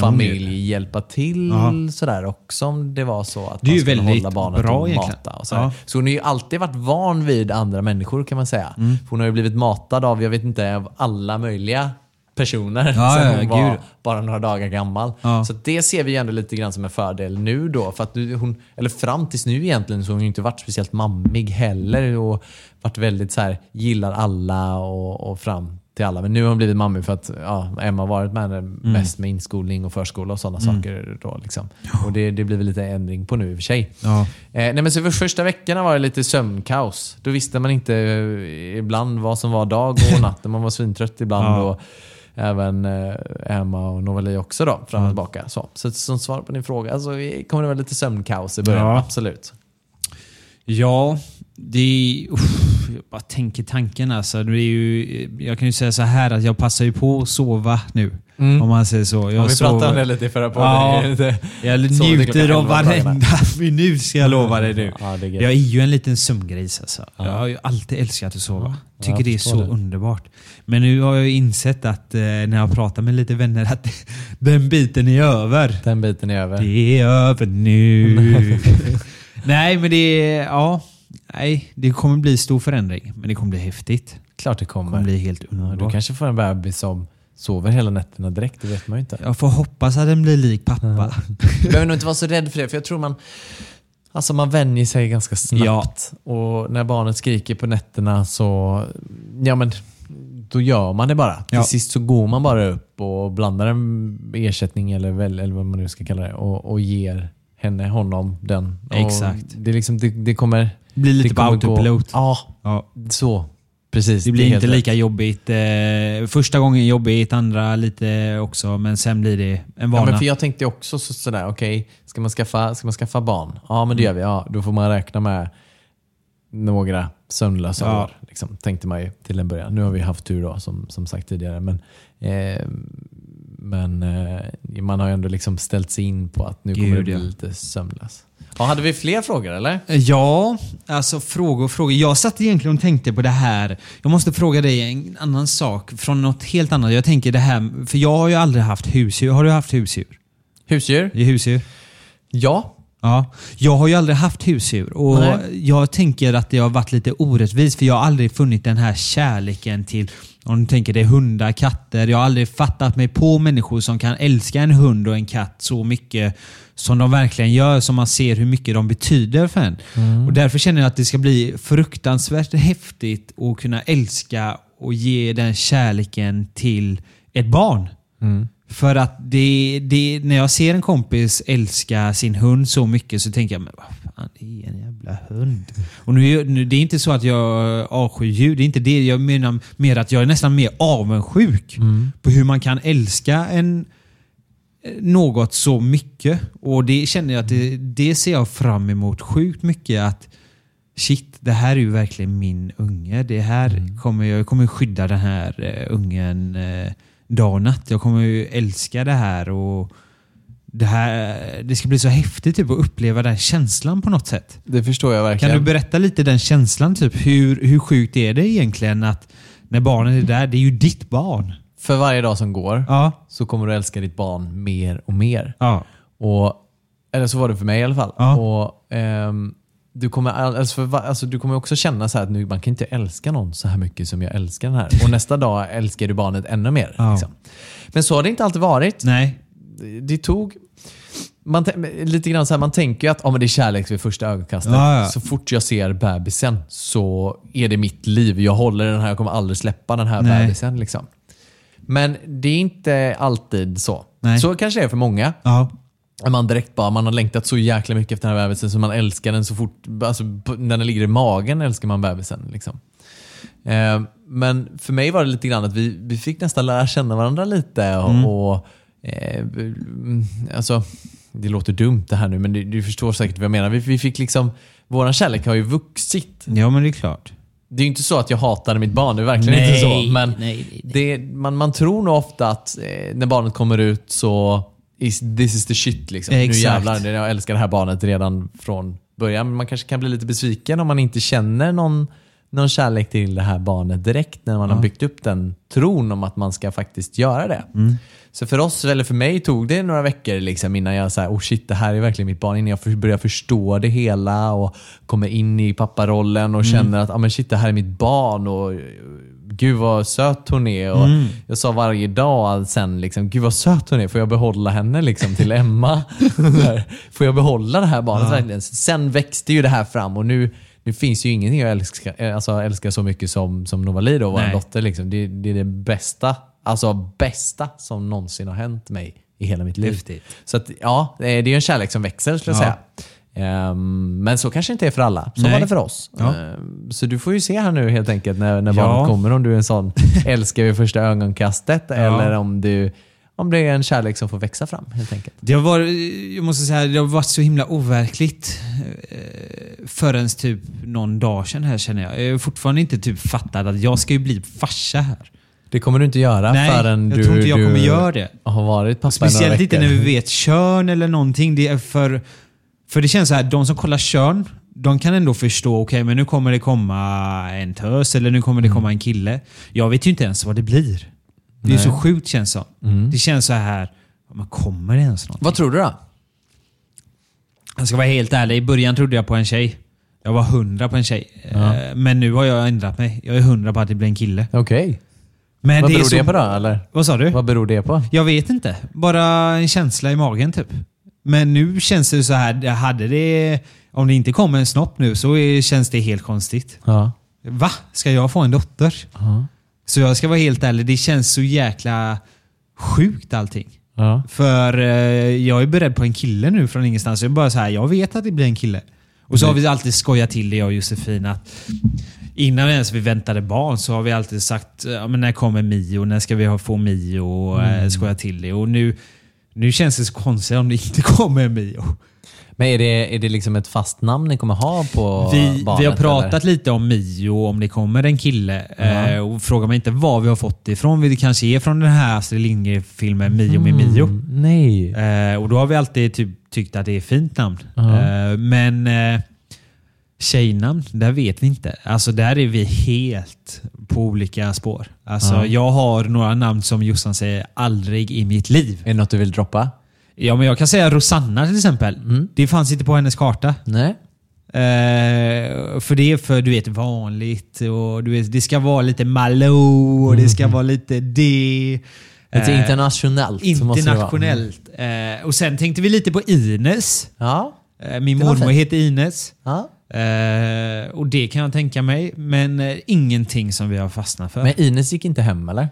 familj hjälpa till Ja. sådär också om det var så att Det man skulle hålla barnet bra och egentligen. mata. Och sådär. Ja. Så hon har ju alltid varit van vid andra människor kan man säga. Mm. Hon har ju blivit matad av, jag vet inte, av alla möjliga personer Ja, sen ja, hon var gud. bara några dagar gammal. Ja. Så det ser vi ändå lite grann som en fördel nu då. För att hon, eller fram tills nu egentligen så har hon ju inte varit speciellt mammig heller och varit väldigt så här, gillar alla och, och fram till alla. Men nu har hon blivit mammig för att ja, Emma har varit med henne Mm. mest med inskolning och förskola och sådana saker. Då, liksom. Och det, det blir väl lite ändring på nu i och för sig. Ja. Eh, nej men så för första veckorna var det lite sömnkaos. Då visste man inte eh, ibland vad som var dag och natt. Man var svintrött ibland. Ja. Och även eh, Emma och Novali också då, fram och tillbaka. Så, så som svar på din fråga så kommer det vara lite sömnkaos i början. Ja. Absolut. Ja, det är... Uff, jag bara tänker tanken alltså. Det är ju, jag kan ju säga så här att jag passar ju på att sova nu. Om man säger så. Jag Ja, vi sover- pratade om det lite i förra podden. Ja. Jag njuter av 11 på dagarna. varenda minut ska jag lova dig nu. Ja, det är. Jag är ju en liten sömngris alltså. Jag har ju alltid älskat att sova. Tycker det är så det. underbart. Men nu har jag ju insett att eh, när jag pratar med lite vänner att den biten är över. Den biten är över. Det är över nu. Nej, men det är... Ja. Nej, det kommer bli stor förändring. Men det kommer bli häftigt. Klart det Det kommer kommer. bli helt Ja, underbart. du kanske får en bebis som sover hela nätterna direkt. Det vet man ju inte. Jag får hoppas att den blir lik pappa. Du behöver nog inte vara så rädd för det, för jag tror man Alltså man vänjer sig ganska snabbt. Och när barnet skriker på nätterna så, ja men då gör man det bara. Till Ja. sist så går man bara upp och blandar en ersättning eller, väl, eller vad man nu ska kalla det och, och ger henne, honom den. Och Exakt. Det, liksom, det, det kommer... Blir lite det på gå- autopilot. Ja, Ja. så. Precis. Det blir är inte helt rätt. lika jobbigt. Eh, första gången jobbigt, andra lite också. Men sen blir det en Ja, vana. men för jag tänkte också så, sådär, okej, ska, man skaffa, ska man skaffa barn? Ja, men det gör vi. Ja, då får man räkna med några sömnlösa Ja. år. Liksom, tänkte man ju till en början. Nu har vi haft tur då, som, som sagt tidigare. Men, eh, men eh, man har ju ändå liksom ställt sig in på att nu kommer det Gud, bli ja. lite sömnlös. Ja, hade vi fler frågor eller? Ja, alltså frågor och frågor. Jag satt egentligen och tänkte på det här. Jag måste fråga dig en annan sak från något helt annat. Jag tänker det här, för jag har ju aldrig haft husdjur. Har du haft husdjur? Husdjur? I husdjur? Ja. Ja. Jag har ju aldrig haft husdjur och Nej. jag tänker att det har varit lite orättvist för jag har aldrig funnit den här kärleken till om du tänker det är hundar, katter. Jag har aldrig fattat mig på människor som kan älska en hund och en katt så mycket som de verkligen gör, som man ser hur mycket de betyder för en. Och Därför känner jag att det ska bli fruktansvärt häftigt att kunna älska och ge den kärleken till ett barn. För att det, det, när jag ser en kompis älska sin hund så mycket så tänker jag, men vad fan, det är en jävla hund. Och nu, är- nu, det är inte så att jag avskyr djur, det är inte det. Jag menar mer att jag är nästan mer avundsjuk på hur man kan älska en något så mycket. Och det känner jag att det, det ser jag fram emot sjukt mycket. att Shit, det här är ju verkligen min unge. Det här kommer jag, kommer skydda den här eh, ungen eh, dag och natt. Jag kommer ju älska det här och det, här, det ska bli så häftigt typ, att uppleva den känslan på något sätt. Det förstår jag Kan verkligen. du berätta lite den känslan? Typ, hur, hur sjukt är det egentligen att när barnen är där, det är ju ditt barn. För varje dag som går Ja. så kommer du älska ditt barn mer och mer. Ja. Och, eller så var det för mig i alla fall. Ja. Och, ehm, du, kommer, all- alltså för, alltså du kommer också känna så att nu, man kan inte älska någon så här mycket som jag älskar den här. Och nästa dag älskar du barnet ännu mer. Ja. Liksom. Men så har det inte alltid varit. Nej. Det tog... Man, lite grann så här, man tänker ju att ja, men det är kärlek vid första ögonkastet. Ja, ja. Så fort jag ser bebisen så är det mitt liv. Jag håller den här, jag kommer aldrig släppa den här Nej. bebisen. Liksom. Men det är inte alltid så. Nej. Så kanske det är för många. Ja. Man direkt bara, man har längtat så jäkla mycket efter den här bebisen så man älskar den så fort, alltså när den ligger i magen älskar man bebisen. Liksom. Eh, men för mig var det lite grann att vi, vi fick nästan lära känna varandra lite. Och, och eh, mm, alltså, det låter dumt det här nu, men du, du förstår säkert vad jag menar. Vi, vi fick liksom, våran kärlek har ju vuxit. ja, men det är klart. Det är ju inte så att jag hatade mitt barn, det är verkligen Nej, inte så. Men nej, nej, Det, man, man tror nog ofta att eh, när barnet kommer ut så is, this is the shit. Liksom. Nu jävlar, jag älskar det här barnet redan från början. Men man kanske kan bli lite besviken om man inte känner någon, någon kärlek till det här barnet direkt när man har byggt upp den tron om att man ska faktiskt göra det. Mm. Så för oss, eller för mig, tog det några veckor liksom innan jag sa oh shit, det här är verkligen mitt barn. Innan jag börjar förstå det hela och kommer in i papparollen Mm. och känner att ah, men shit, det här är mitt barn. Och, Gud vad söt hon är. Och Mm. Jag sa varje dag sen, liksom, gud vad söt hon är. Får jag behålla henne liksom, till Emma? Får jag behålla det här barnet verkligen? Sen växte ju det här fram och nu, nu finns ju ingenting jag älskar, alltså, älskar så mycket som, som Novali, då, vår dotter. Liksom. Det, det är det bästa, alltså bästa som någonsin har hänt mig i hela mitt liv. Häftigt. Så att, ja, det är ju en kärlek som växer skulle jag Ja. säga. Ehm, men så kanske inte är för alla. Så Nej. var det för oss. Ja. Ehm, så du får ju se här nu helt enkelt när, när Ja. barnet kommer om du är en sån älskar vid första ögonkastet eller om, du, om det är en kärlek som får växa fram helt enkelt. Det har varit, jag måste säga, det har varit så himla overkligt eh, förrän typ någon dag sedan här känner jag. Jag har fortfarande inte typ fattat att jag ska ju bli farsa här. Det kommer du inte göra Nej, förrän jag du, tror inte jag du kommer göra det. har varit pappa Speciellt inte när vi vet kön eller någonting. Det är för, för det känns så här, de som kollar kön, de kan ändå förstå, okej men nu kommer det komma en tös eller nu kommer det Mm. komma en kille. Jag vet ju inte ens vad det blir. Det är så sjukt känns det som. Det känns så här, ja, men kommer det ens något? Vad tror du då? Jag ska vara helt ärlig, i början trodde jag på en tjej. Jag var hundra på en tjej. Eh, Men nu har jag ändrat mig. Jag är hundra på att det blir en kille. Okej. Men Vad det beror så... det på då? Eller? Vad sa du? Vad beror det på? Jag vet inte. Bara en känsla i magen typ. Men nu känns det så här, hade det... Om det inte kommer en snopp nu så är, känns det helt konstigt. Ja. Va? Ska jag få en dotter? Så jag ska vara helt ärlig, det känns så jäkla sjukt allting. Ja. För eh, jag är beredd på en kille nu från ingenstans. Jag är bara så här, jag vet att det blir en kille. Och så har vi alltid skojat till det jag och Josefin att innan ens vi väntade barn så har vi alltid sagt ja, men när kommer Mio? När ska vi få Mio? Och mm. skoja till det. Och nu, nu känns det så konstigt om det inte kommer en Mio. Men är det, är det liksom ett fast namn ni kommer ha på Vi, barnet? vi har pratat eller? lite om Mio, om det kommer en kille. Eh, och fråga mig inte var vi har fått det ifrån. Vi kanske är från den här Astrid Lindgren-filmen Mio med Mio. Mm, nej. Eh, och då har vi alltid typ tyckt att det är ett fint namn. Eh, men eh, tjejnamn, där vet vi inte. Alltså där är vi helt på olika spår. Alltså jag har några namn som Jossan säger aldrig i mitt liv. Är det något du vill droppa? Ja, men jag kan säga Rosanna till exempel. Det fanns inte på hennes karta. Nej. Eh, för det är för du vet vanligt och du vet, det ska vara lite Malou och det ska vara lite det. Lite Eh, internationellt. Internationellt. Eh, och sen tänkte vi lite på Ines. Ja. Eh, min mormor heter Ines. ja. Eh, och det kan jag tänka mig. Men eh, ingenting som vi har fastnat för. Men Ines gick inte hem eller?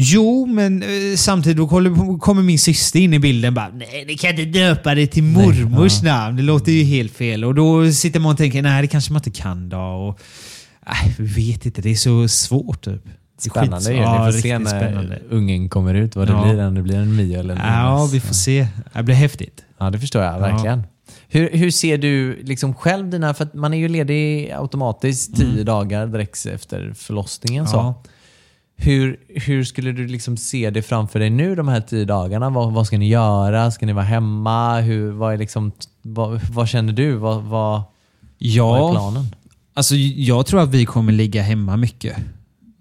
Jo, men eh, samtidigt då kommer, kommer min syster in i bilden bara Nej, ni kan inte döpa det till mormors namn. Det låter ju helt fel. Och då sitter man och tänker nej, det kanske man inte kan då. Och, nej, vi vet inte. Det är så svårt typ. Det är Spännande skits- ju. Ja, Ni får se när spännande. ungen kommer ut vad det Ja. blir. Om det blir en Mio eller en Ja, Ines. vi får se. Det blir häftigt. Ja, det förstår jag verkligen. Hur, hur ser du liksom själv dina... För man är ju ledig automatiskt tio dagar direkt efter förlossningen. Så. Ja. hur, hur skulle du liksom se det framför dig nu de här tio dagarna? Vad, vad ska ni göra? Ska ni vara hemma? Hur, vad, är liksom, vad, vad känner du? Vad, vad, vad är Ja, planen? alltså jag tror att vi kommer ligga hemma mycket.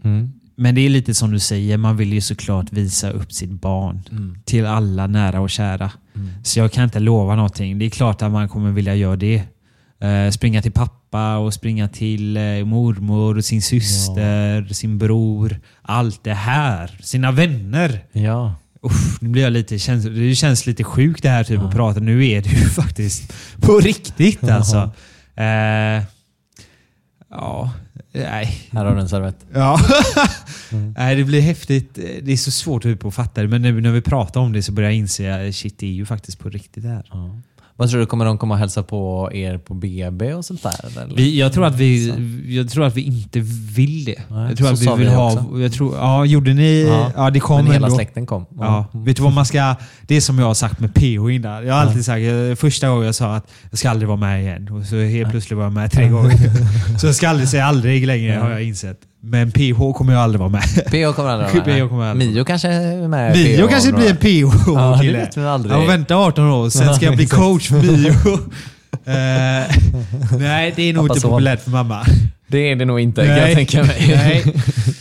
Mm. Men det är lite som du säger, man vill ju såklart visa upp sitt barn till alla nära och kära. Så jag kan inte lova någonting. Det är klart att man kommer vilja göra det. Eh, springa till pappa och springa till eh, mormor, och sin syster, sin bror. Allt det här. Sina vänner. Ja. Uff, nu blir jag lite, känns, det känns lite sjukt det här typ att prata. Nu är det ju faktiskt på riktigt alltså. Eh, ja, nej. Här har du en servett. Ja. Nej, det blir häftigt. Det är så svårt att fatta det, men nu när vi pratar om det så börjar jag inse att shit, det är ju faktiskt på riktigt det här. Vad tror du, kommer de komma och hälsa på er på BB och sånt där? Eller? Vi, jag, tror att vi, jag tror att vi inte vill det. Nej, jag tror att vi vill vi ha... Jag tror, ja, gjorde ni... Ja, Ja, det kom Men hela ändå. släkten kom. Ja. Vet du vad man ska... Det är som jag har sagt med PO innan. Jag har alltid sagt, första gången jag sa att jag ska aldrig vara med igen. Och så helt plötsligt var jag med tre gånger. så jag ska aldrig säga aldrig längre har jag insett. Men PH kommer jag aldrig vara med. PO kommer aldrig vara med. PO kommer aldrig Mio kanske är med Mio PO kanske blir en PO Ja, det vet aldrig. Jag vänta 18 år, sen ska jag bli coach för Mio. Eh, nej, det är nog Pappa inte populärt för mamma. Det är det nog inte kan Nej. jag tänka mig. Nej.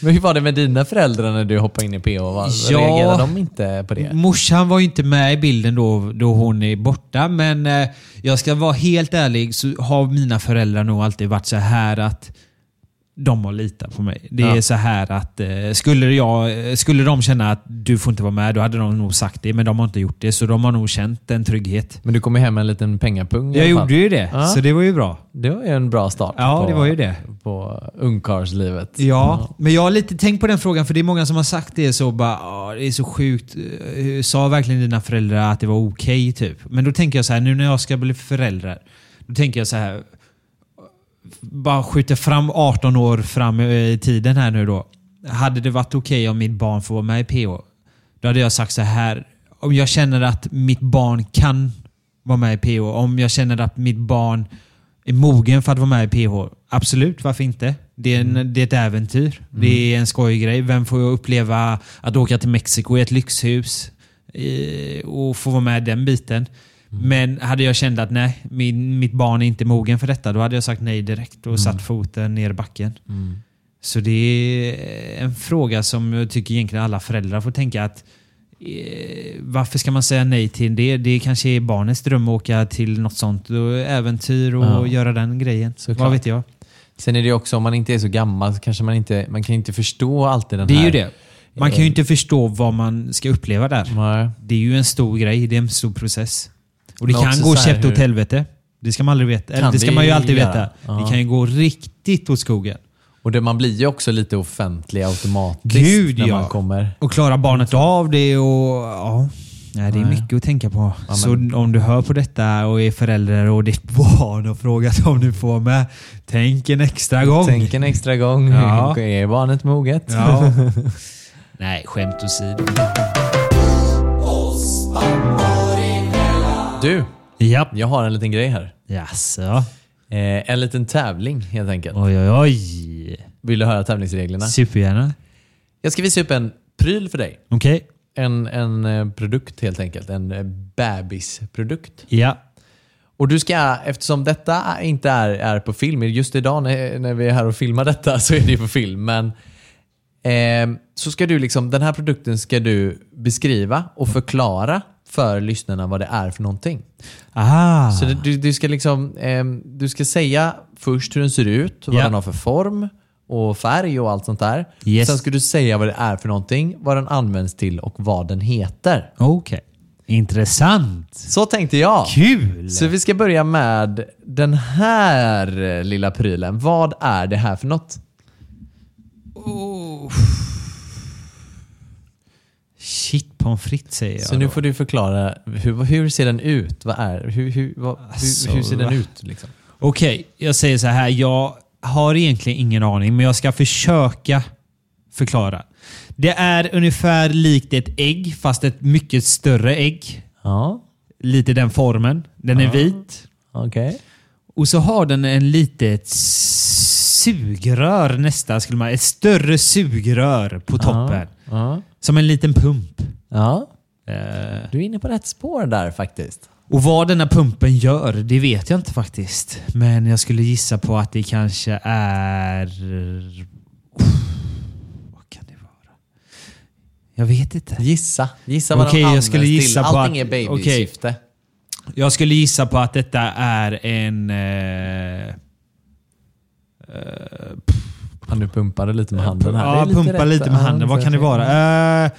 Men hur var det med dina föräldrar när du hoppade in i? Va? Ja. Reagerade de inte på det? Morsan var ju inte med i bilden då, då hon är borta, men eh, jag ska vara helt ärlig så har mina föräldrar nog alltid varit så här att de har litat på mig. Det är Ja. så här att eh, skulle, jag, eh, skulle de känna att du får inte vara med, då hade de nog sagt det. Men de har inte gjort det, så de har nog känt en trygghet. Men du kom ju hem med en liten pengapung Jag gjorde ju det, Ja. så det var ju bra. Det var ju en bra start Ja, på, det var ju det. på ungkarlslivet. Ja, men jag har lite tänkt på den frågan för det är många som har sagt det så bara "Ah, det är så sjukt. Eh, Sa verkligen dina föräldrar att det var okej typ? Men då tänker jag så här, nu när jag ska bli förälder. Då tänker jag så här. Bara skjuter fram 18 år fram i tiden här nu då. Hade det varit okej om mitt barn får vara med i PO? Då hade jag sagt så här. Om jag känner att mitt barn kan vara med i PO. Om jag känner att mitt barn är mogen för att vara med i PH. Absolut, varför inte? Det är, en, det är ett äventyr. Det är en skojgrej. Vem får jag uppleva att åka till Mexiko i ett lyxhus eh, och få vara med i den biten? Men hade jag känt att nej, min, mitt barn är inte mogen för detta, då hade jag sagt nej direkt och satt foten ner i backen. Så det är en fråga som jag tycker egentligen alla föräldrar får tänka att eh, varför ska man säga nej till det? Det kanske är barnets dröm att åka till något sånt och äventyr och Ja. göra den grejen. Såklart. Vad vet jag? Sen är det också, om man inte är så gammal, så kanske man inte man kan inte förstå alltid den Det är här... ju det. Man kan ju inte förstå vad man ska uppleva där. Nej. Det är ju en stor grej. Det är en stor process. Och det Men kan gå käpprätt åt hur- helvete. Det ska man aldrig veta. Eller, det ska det man ju alltid göra. veta. Ja. Det kan ju gå riktigt åt skogen. Och det, man blir ju också lite offentlig automatiskt Gud, när ja. man kommer. Och klara barnet av det och... Ja. Nej, det är mycket att tänka på. Ja, Så om du hör på detta och är förälder och ditt barn har frågat om du får med, tänk en extra gång. Tänk en extra gång. Ja. Är barnet moget? Ja. Nej, skämt åsido. Du, Japp. jag har en liten grej här. Jaså? Eh, en liten tävling helt enkelt. Oj, oj, oj. Vill du höra tävlingsreglerna? Supergärna. Jag ska visa upp en pryl för dig. Okej. En, en eh, produkt helt enkelt. En eh, bebisprodukt. Ja. Och du ska, eftersom detta inte är, är på film, just idag när, när vi är här och filmar detta så är det ju på film, men eh, så ska du liksom, den här produkten ska du beskriva och förklara för lyssnarna vad det är för någonting. Ah. Så du, du ska liksom, eh, du ska säga först hur den ser ut, vad Ja. den har för form och färg och allt sånt där. Yes. Sen ska du säga vad det är för någonting, vad den används till och vad den heter. Okej. Intressant. Så tänkte jag. Kul! Så vi ska börja med den här lilla prylen. Vad är det här för något? Shit pommes frites säger jag Så nu då. får du förklara, hur, hur ser den ut? Vad är, hur, hur, vad, Alltså, hur, hur ser den ut? Liksom? Okej, jag säger så här. Jag har egentligen ingen aning, men jag ska försöka förklara. Det är ungefär likt ett ägg, fast ett mycket större ägg. Ja, Lite den formen. Den är vit. okej. Och så har den en litet sugrör nästan. Skulle man, ett större sugrör på toppen. Ja. Som en liten pump. ja. Eh, Du är inne på rätt spår där faktiskt. och vad denna pumpen gör, det vet jag inte faktiskt. Men jag skulle gissa på att det kanske är... Vad kan det vara? Jag vet inte. Gissa. Gissa vad Okej, de jag används skulle gissa till. på Allting att- är babysyfte. Jag skulle gissa på att detta är en... Eh, Han du pumpade lite med handen här. Ja, lite pumpa rätt. lite med handen. Vad kan det vara? Eh,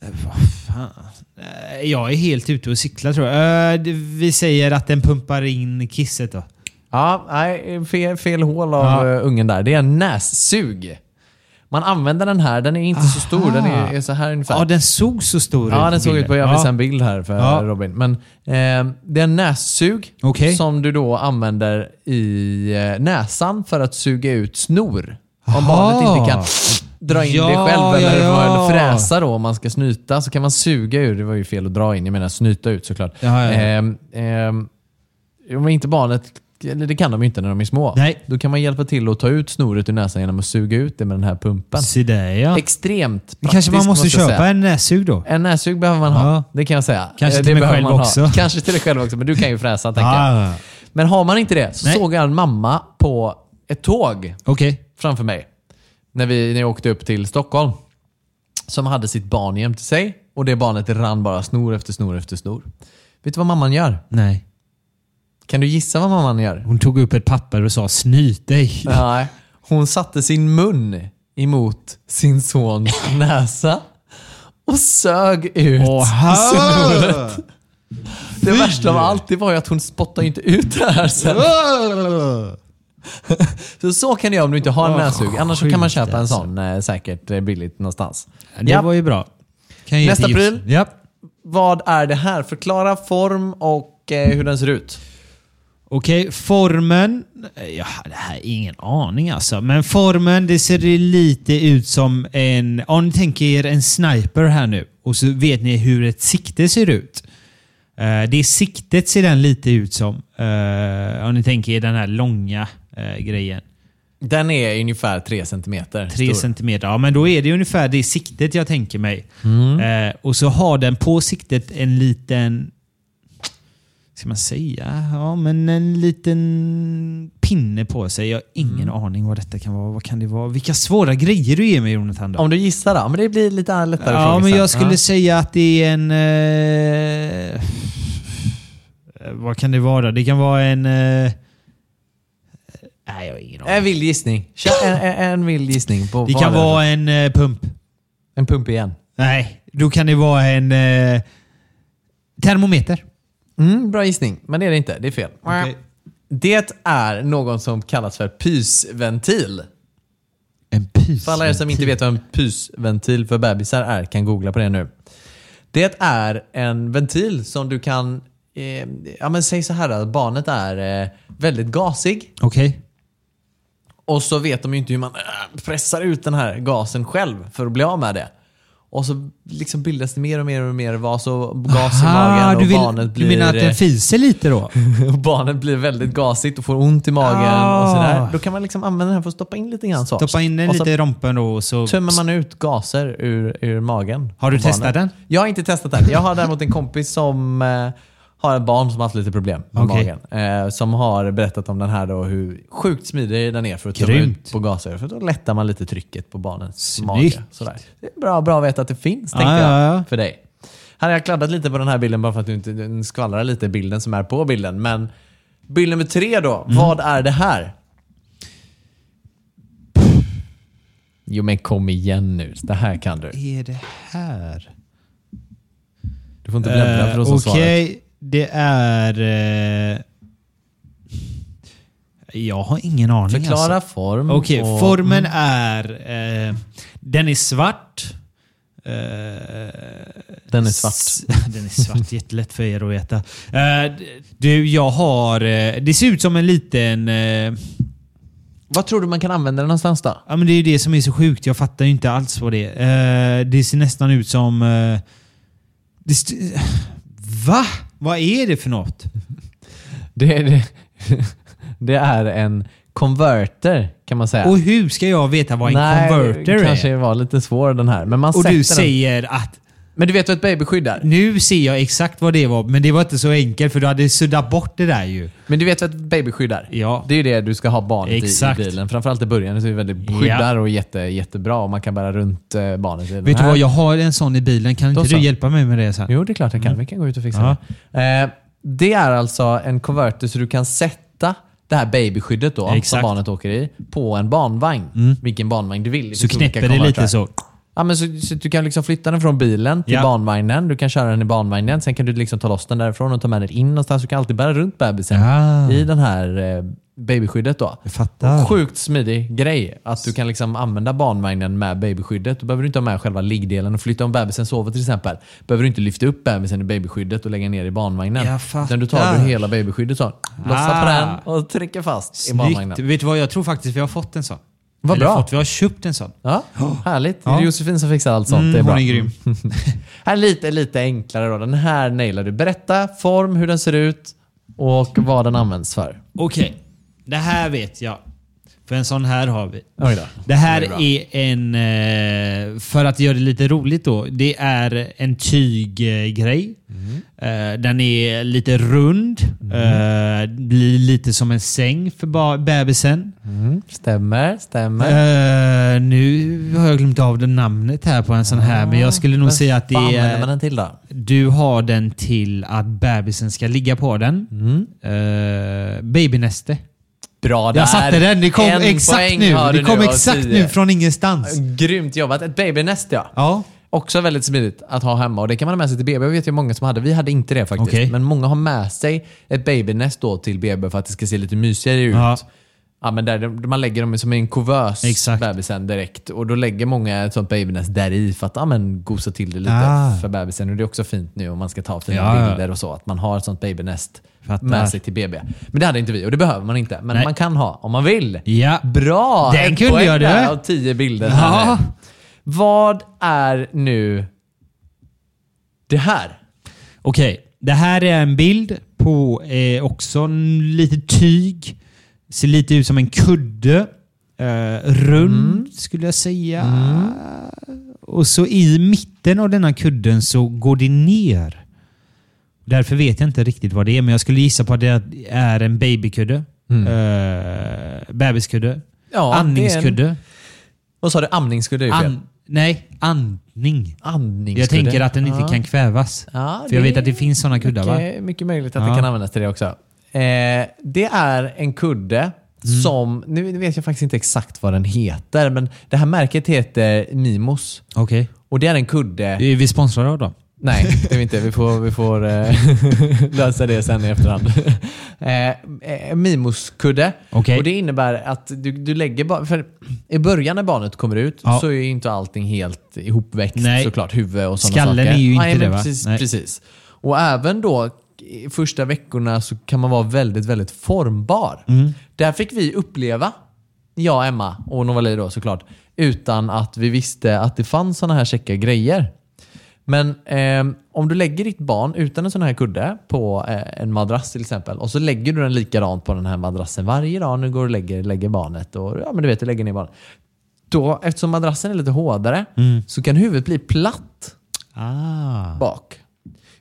vad fan? Eh, Jag är helt ute och cyklar tror jag. Det- vi säger att den pumpar in kisset då. Ja, nej, fel, fel hål av Ja. ungen där. Det är en nässug. Man använder den här. Den är inte så stor. Den är, är så här ungefär. Ja, den såg så stor ut Ja, den såg ut på... Jag visar en bild här för Ja. Robin. Men eh, det är en nässug Okej. som du då använder i eh, näsan för att suga ut snor. Om Aha. barnet inte kan dra in Ja, det själv eller, ja, ja. fräsa då om man ska snyta så kan man suga ur. Det var ju fel att dra in, jag menar snyta ut såklart. Ja, ja, ja. Ehm, ehm, om inte barnet, eller det kan de ju inte när de är små. Nej. Då kan man hjälpa till att ta ut snoret ur näsan genom att suga ut det med den här pumpen. Se där ja. Extremt praktiskt Men kanske man måste jag köpa säga. en nässug då? En nässug behöver man ha, Ja. det kan jag säga. Kanske Eh, till det mig behöver själv man ha. också. Kanske till dig själv också, men du kan ju fräsa tänker jag. Ah, Men har man inte det så Nej. såg jag en mamma på ett tåg Okej. framför mig. När, vi, när jag åkte upp till Stockholm. Som hade sitt barn jämte sig och det barnet rann bara snor efter snor efter snor. Vet du vad mamman gör? Nej. Kan du gissa vad mamman gör? Hon tog upp ett papper och sa snyt dig. Nej. Hon satte sin mun emot sin sons näsa och sög ut snoret. Det värsta av allt det var ju att hon spottade inte ut det här sen. Så, så kan du göra om du inte har en näsug. Annars så kan man köpa en sån eh, säkert eh, billigt någonstans. Det var ju bra. Kan jag ge Nästa pryl. Vad är det här? Förklara form och eh, hur den ser ut. Okej, formen. Ja, det här är ingen aning alltså. Men formen, det ser lite ut som en... Om ni tänker er en sniper här nu och så vet ni hur ett sikte ser ut. Eh, det siktet ser den lite ut som. Eh, om ni tänker er den här långa eh, grejen. Den är ungefär 3 centimeter Tre stor. centimeter. Ja, men då är det ungefär det siktet jag tänker mig. Mm. Och så har den på siktet en liten... Ska man säga? Ja, men en liten pinne på sig. Jag har ingen Mm. aning vad detta kan vara. Vad kan det vara? Vilka svåra grejer du ger mig Jonathan. Då. Om du gissar då? Men det blir lite lättare Ja, men jag skulle Ja. säga att det är en... Eh, vad kan det vara? Det kan vara en... Eh, nej, jag har ingen aning. En vild gissning. En, en, en vild gissning. På Det kan vara en eh, pump. En pump igen. Nej, då kan det vara en eh, termometer. Mm, bra gissning, men det är det inte. Det är fel. Okej. Det är något som kallas för pysventil. En pys. För alla er som inte vet vad en pysventil för bebisar är kan googla på det nu. Det är en ventil som du kan... Eh, ja men säg så här att barnet är eh, väldigt gasig Okej. och så vet de ju inte hur man eh, pressar ut den här gasen själv för att bli av med det. Och så liksom bildas det mer och mer och mer vas och gas i magen och du, barnet du blir... menar att den fiser lite då? och barnet blir väldigt gasigt och får ont i magen Ah. och sådär. Då kan man liksom använda den här för att stoppa in lite grann så. Stoppa in den lite i rompen då och så... tömmer man ut gaser ur, ur magen. Har du barnet. testat den? Jag har inte testat den. Jag har däremot en kompis som eh, har ett barn som har haft lite problem med Okej. magen. Eh, som har berättat om den här då, hur sjukt smidig den är för att tömma ut på gaser. För då lättar man lite trycket på barnets Snyggt. mage. Sådär. Det är bra, bra att veta att det finns, Ja, tänkte ja, jag, ja. för dig. Här har jag kladdat lite på den här bilden bara för att du inte skvallrar lite bilden som är på bilden. Men bild nummer tre då. Mm. Vad är det här? Jo men kom igen nu. Det här kan du. är det här? Du får inte bläddra för att få Okej, svaret. Det är... eh, jag har ingen aning Förklara alltså. form. Okej, och- formen är... Eh, den är svart. Eh, Den är svart. Den är svart, jättelätt för er att veta. Eh, du, jag har... eh, det ser ut som en liten... Vad tror du man kan använda den någonstans då? ja, men det är ju det som är så sjukt. Jag fattar ju inte alls vad det är. Det ser nästan ut som... det Va? Vad är det för något? Det, det, det är en konverter kan man säga. Och hur ska jag veta vad en Nej, konverter det kanske är? var lite svår den här. Men man Och sätter du den. säger att Men du vet vad ett babyskydd är? nu ser jag exakt vad det var, men det var inte så enkelt för du hade suddat bort det där ju. Men du vet vad ett babyskydd är? Ja. Det är ju det du ska ha barnet i, i Exakt. bilen. Framförallt i början så är det väldigt skyddar och jätte, jättebra och man kan bära runt eh, barnet i Vet du vad, jag har en sån i bilen. Kan Då inte så. du hjälpa mig med det sen? Jo, det är klart jag kan. Vi kan gå ut och fixa Ja. det. Eh, det är alltså en konverter så du kan sätta det här babyskyddet då, som Exakt. barnet åker i, på en barnvagn. Vilken barnvagn du vill. Så knäpper det lite så. Ja, men så, så du kan liksom flytta den från bilen till Ja. barnvagnen. Du kan köra den i barnvagnen. Sen kan du liksom ta loss den därifrån och ta med den in någonstans. Du kan alltid bära runt bebisen Ja. i den här eh, babyskyddet. Då. Jag fattar. Sjukt smidig grej. Att du kan liksom använda barnvagnen med babyskyddet. Då behöver du inte ha med själva liggdelen och flytta om bebisen sover till exempel. Behöver du inte lyfta upp bebisen i babyskyddet och lägga ner i barnvagnen. Jag fattar. Utan du tar du hela babyskyddet så. Lossar på Ah. den och trycker fast i barnvagnen. Vet du vad, jag tror faktiskt vi har fått en sån. Vad Eller bra. Fått, vi har köpt en sån. Ja, härligt. Ja. Det är Josefin som fixar allt sånt. Mm, det är bra. hon är grym. här är lite, lite enklare då. Den här nailar du. Berätta form, hur den ser ut och vad den används för. Okej, det här vet jag. För en sån här har vi. Det här är är en, eh, för att göra det lite roligt då, det är en tyggrej. Eh, Den är lite rund, eh, blir lite som en säng för bebisen. Mm, stämmer, stämmer. Nu har jag glömt av det namnet här på en sån här, men jag skulle nog Vad säga att det Vad använder man är... den till då? Du har den till att bebisen ska ligga på den. Mm. Babynäste. Bra där. Jag satte den, det kom En exakt nu. Det kom av exakt nu från ingenstans. Grymt jobbat. Ett babynest ja. Ja. Också väldigt smidigt att ha hemma och det kan man ha med sig till BB. Jag vet ju många som hade. Vi hade inte det faktiskt. Okej. Men många har med sig ett babynest då till BB för att det ska se lite mysigare ut. Ja. Ja. men där, man lägger dem som i en kuvös, Exakt. bebisen, direkt. Och då lägger många ett sånt babynest där i för att ja, men, gosa till det lite Ah. för bebisen. Och det är också fint nu om man ska ta fina Ja, bilder och så. Att man har ett sånt babynest Fattar. med sig till BB. Men det hade inte vi och det behöver man inte. Men Nej. man kan ha om man vill. Ja. Bra! Den kunde jag, du. där av tio bilder. Ja. Vad är nu det här? Okej, det här är en bild på eh, också lite tyg. Ser lite ut som en kudde. Eh, rund Mm. skulle jag säga. Och så i mitten av denna kudden så går det ner. Därför vet jag inte riktigt vad det är, men jag skulle gissa på att det är en babykudde. Eh, bebiskudde. Mm. Ja, Andningskudde. En, vad sa du? Amningskudde. An, nej, andning. Andningskudde. Jag tänker att den inte Ja. kan kvävas. Ja, För jag vet att det finns sådana kuddar va? mycket, mycket möjligt att Ja. det kan användas till det också. Eh, det är en kudde Mm. som, nu vet jag faktiskt inte exakt vad den heter, men det här märket heter Mimos. Okej. Och det är en kudde Är vi sponsrade av dem? Nej, det är vi inte. Vi får, vi får eh, lösa det sen i efterhand. Eh, eh, Mimoskudde. Okej. Och det innebär att du, du lägger bara... För I början när barnet kommer ut Ja. så är ju inte allting helt ihopväxt Nej. såklart. Huvud och sådana Skallen saker. är ju inte Nej, det, va? Precis, Nej. precis. Och även då i första veckorna så kan man vara väldigt, väldigt formbar. Mm. Där fick vi uppleva, jag, Emma och Novali då såklart, utan att vi visste att det fanns sådana här checka grejer. Men ehm, om du lägger ditt barn utan en sån här kudde på eh, en madrass till exempel och så lägger du den likadant på den här madrassen varje dag. Nu går du och lägger, lägger barnet och ja, men du vet, du lägger ner barnet. Då, eftersom madrassen är lite hårdare så kan huvudet bli platt Ah. bak.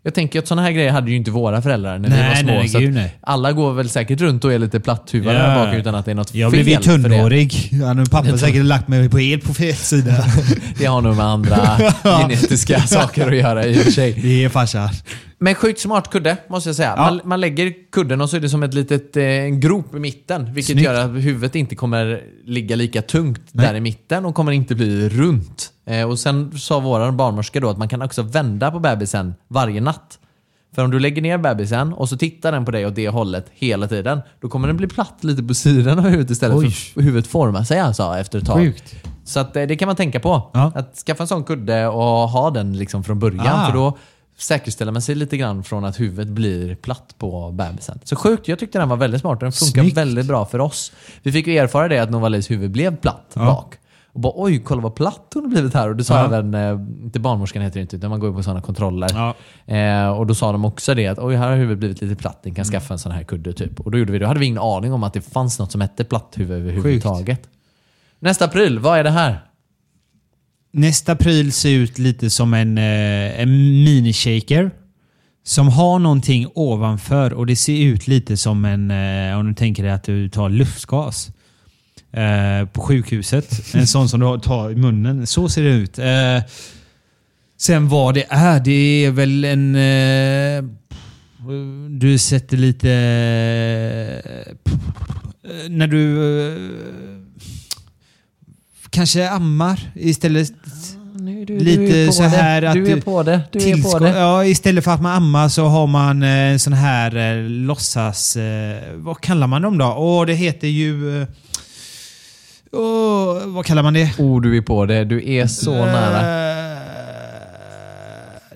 Jag tänker att sådana här grejer hade ju inte våra föräldrar när vi Nej, var små. nej, så gud, nej. Alla går väl säkert runt och är lite platthuvade Ja. där bak utan att det är något Jag fel blev ju tunnhårig. Ja, nu pappa säkert lagt mig på helt på fel sida. Det har nog med andra genetiska saker att göra i och för sig. Det är farsan. Men sjukt smart kudde, måste jag säga. Ja. Man, man lägger kudden och så är det som ett litet eh, en grop i mitten. Vilket Snyggt. gör att huvudet inte kommer ligga lika tungt där i mitten och kommer inte bli runt. Eh, och Sen sa vår barnmorska då att man kan också vända på bebisen varje natt. För om du lägger ner bebisen och så tittar den på dig åt det hållet hela tiden, då kommer den bli platt lite på sidan av huvudet istället Oj. för huvudet formar sig alltså efter ett tag. Sjukt. Så att, eh, det kan man tänka på. Ja. Att skaffa en sån kudde och ha den liksom från början. Ah. För då säkerställer man sig lite grann från att huvudet blir platt på bebisen. Så sjukt, jag tyckte den var väldigt smart. Den funkar Snyggt. väldigt bra för oss. Vi fick ju erfara det att Novalis huvud blev platt Ja. bak. Och bara oj, kolla vad platt hon har blivit här. Och det sa Ja. även, eh, inte barnmorskan heter det inte, utan man går ju på sådana kontroller. Ja. Eh, och då sa de också det att oj, här har huvudet blivit lite platt, ni Mm. kan skaffa en sån här kudde typ. Och då gjorde vi det. Då hade vi ingen aning om att det fanns något som hette platt huvud överhuvudtaget. Nästa pryl, vad är det här? Nästa pryl ser ut lite som en, eh, en minishaker. Som har någonting ovanför och det ser ut lite som en, eh, om du tänker dig att du tar lustgas. Eh, på sjukhuset. En sån som du tar i munnen. Så ser det ut. Eh, sen vad det är, det är väl en... Eh, du sätter lite... Eh, när du... Eh, kanske ammar istället. Nu, du, Lite du så det. här att du är på det. Du är på det. ja, istället för att man ammar så har man en sån här eh, låtsas... Eh, vad kallar man dem då? Åh, det heter ju... Eh, åh, vad kallar man det? Oh, du är på det. Du är så nära. Eh,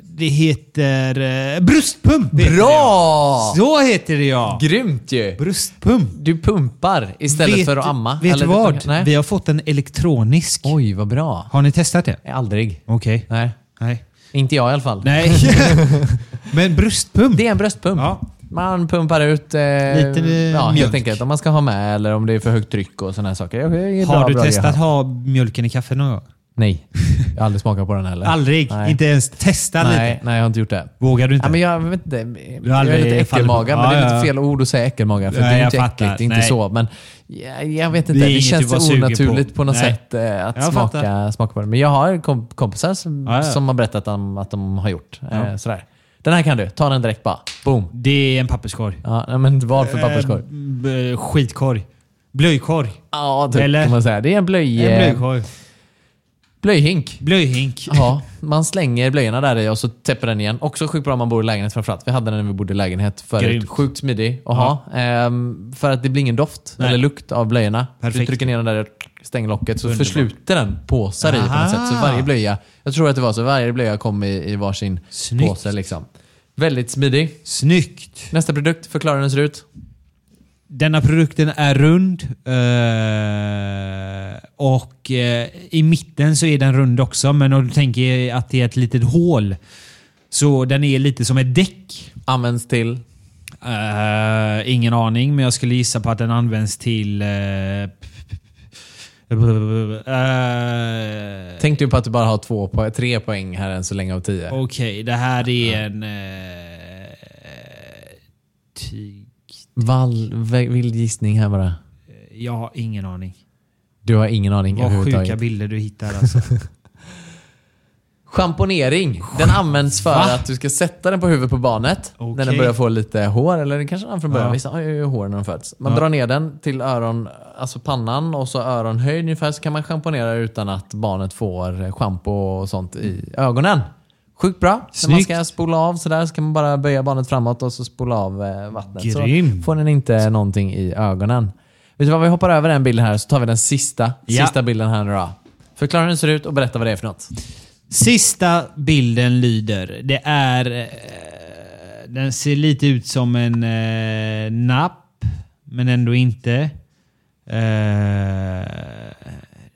Det heter eh, bröstpump. heter Bra! ja. Så heter det ja. Grymt ju! Bröstpump. Du pumpar istället vet, för att amma. Vet du vad? Nej. Vi har fått en elektronisk. Oj, vad bra. Har ni testat det? Aldrig. Okej. Nej. Nej. Inte jag i alla fall. Nej. Men bröstpump. Det är en bröstpump. Ja. Man pumpar ut eh, Lite, eh, ja, mjölk. helt enkelt. Om man ska ha med eller om det är för högt tryck och sådana saker. Det är bra, Har du bra testat grejer. ha mjölken i kaffe någon gång? Nej. Jag har aldrig smakat på den heller. Aldrig? Nej. Inte ens testa Nej, lite? nej, jag har inte gjort det. Vågar du inte? Ja, men jag vet inte. Jag är lite äckelmaga, men det är Ja, lite ja. fel ord att säga äckelmaga. För Nej, det är jag inte äckligt, det är inte Nej. så. Men jag, jag vet Det inte. Det, du känns sugen onaturligt på, på. något Nej. sätt eh, att Jag smaka, fattar. smaka på det. Men jag har kom, kompisar som, Ja, ja. som har berättat att de, att de har gjort. Eh, Ja. sådär. Den här kan du. Ta den direkt bara. Boom. Det är en papperskorg. Ja, men vad för papperskorg? Eh, b- skitkorg. Blöjkorg. Ja, typ, Eller? kan man säga. Det är en blöj, En eh, blöjkorg. Blöjhink. Blöjhink. Ja, man slänger blöjorna där i och så täpper den igen. Också sjukt bra om man bor i lägenhet framförallt. Vi hade den när vi bodde i lägenhet förut. Sjukt smidig att ha. Ehm, för att det blir ingen doft Nej. eller lukt av blöjorna. Du Perfekt. trycker ner den där, stänger locket så försluter den påsar i på något sätt. Så varje blöja, jag tror att det var så, varje blöja kom i, i varsin Snyggt. påse. Liksom. Väldigt smidig. Snyggt. Nästa produkt, förklara hur den ser ut. Denna produkten är rund. eh, och eh, i mitten så är den rund också. Men om du tänker att det är ett litet hål. Så den är lite som ett däck. Används till... Eh, ingen aning, men jag skulle gissa på att den används till... eh, eh, Tänk du på att du bara har två, po- tre poäng här än så länge av tio. Okej, det här är en... Uh. Val, vild gissning här bara. Jag har ingen aning. Du har ingen aning Vad sjuka bilder du hittar alltså. Schamponering. Den används för Va? att du ska sätta den på huvudet på barnet. När den börjar få lite hår. Eller det kanske den från början. Ja. Vissa har ju hår när de föds. Man Ja. drar ner den till öron, alltså pannan och så öronhöjd ungefär. Så kan man schamponera utan att barnet får schampo och sånt i ögonen. Sjukt bra. När man Snyggt. ska spola av sådär så kan man bara böja barnet framåt och så spola av eh, vattnet. Grym. Så får den inte någonting i ögonen. Vet du vad, vi hoppar över den bilden här så tar vi den sista, Ja. sista bilden här nu då. Förklara hur den ser ut och berätta vad det är för något. Sista bilden lyder. Det är... eh, den ser lite ut som en eh, napp, men ändå inte. Eh,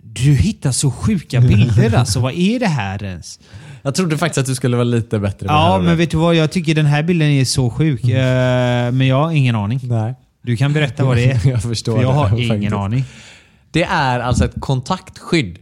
du hittar så sjuka bilder alltså. Vad är det här ens? Jag trodde faktiskt att du skulle vara lite bättre på det Ja, här. men vet du vad? Jag tycker den här bilden är så sjuk. Eh, men jag har ingen aning. Nej. Du kan berätta vad det är. Jag förstår För jag det, har faktiskt. ingen aning. Det är alltså ett kontaktskydd.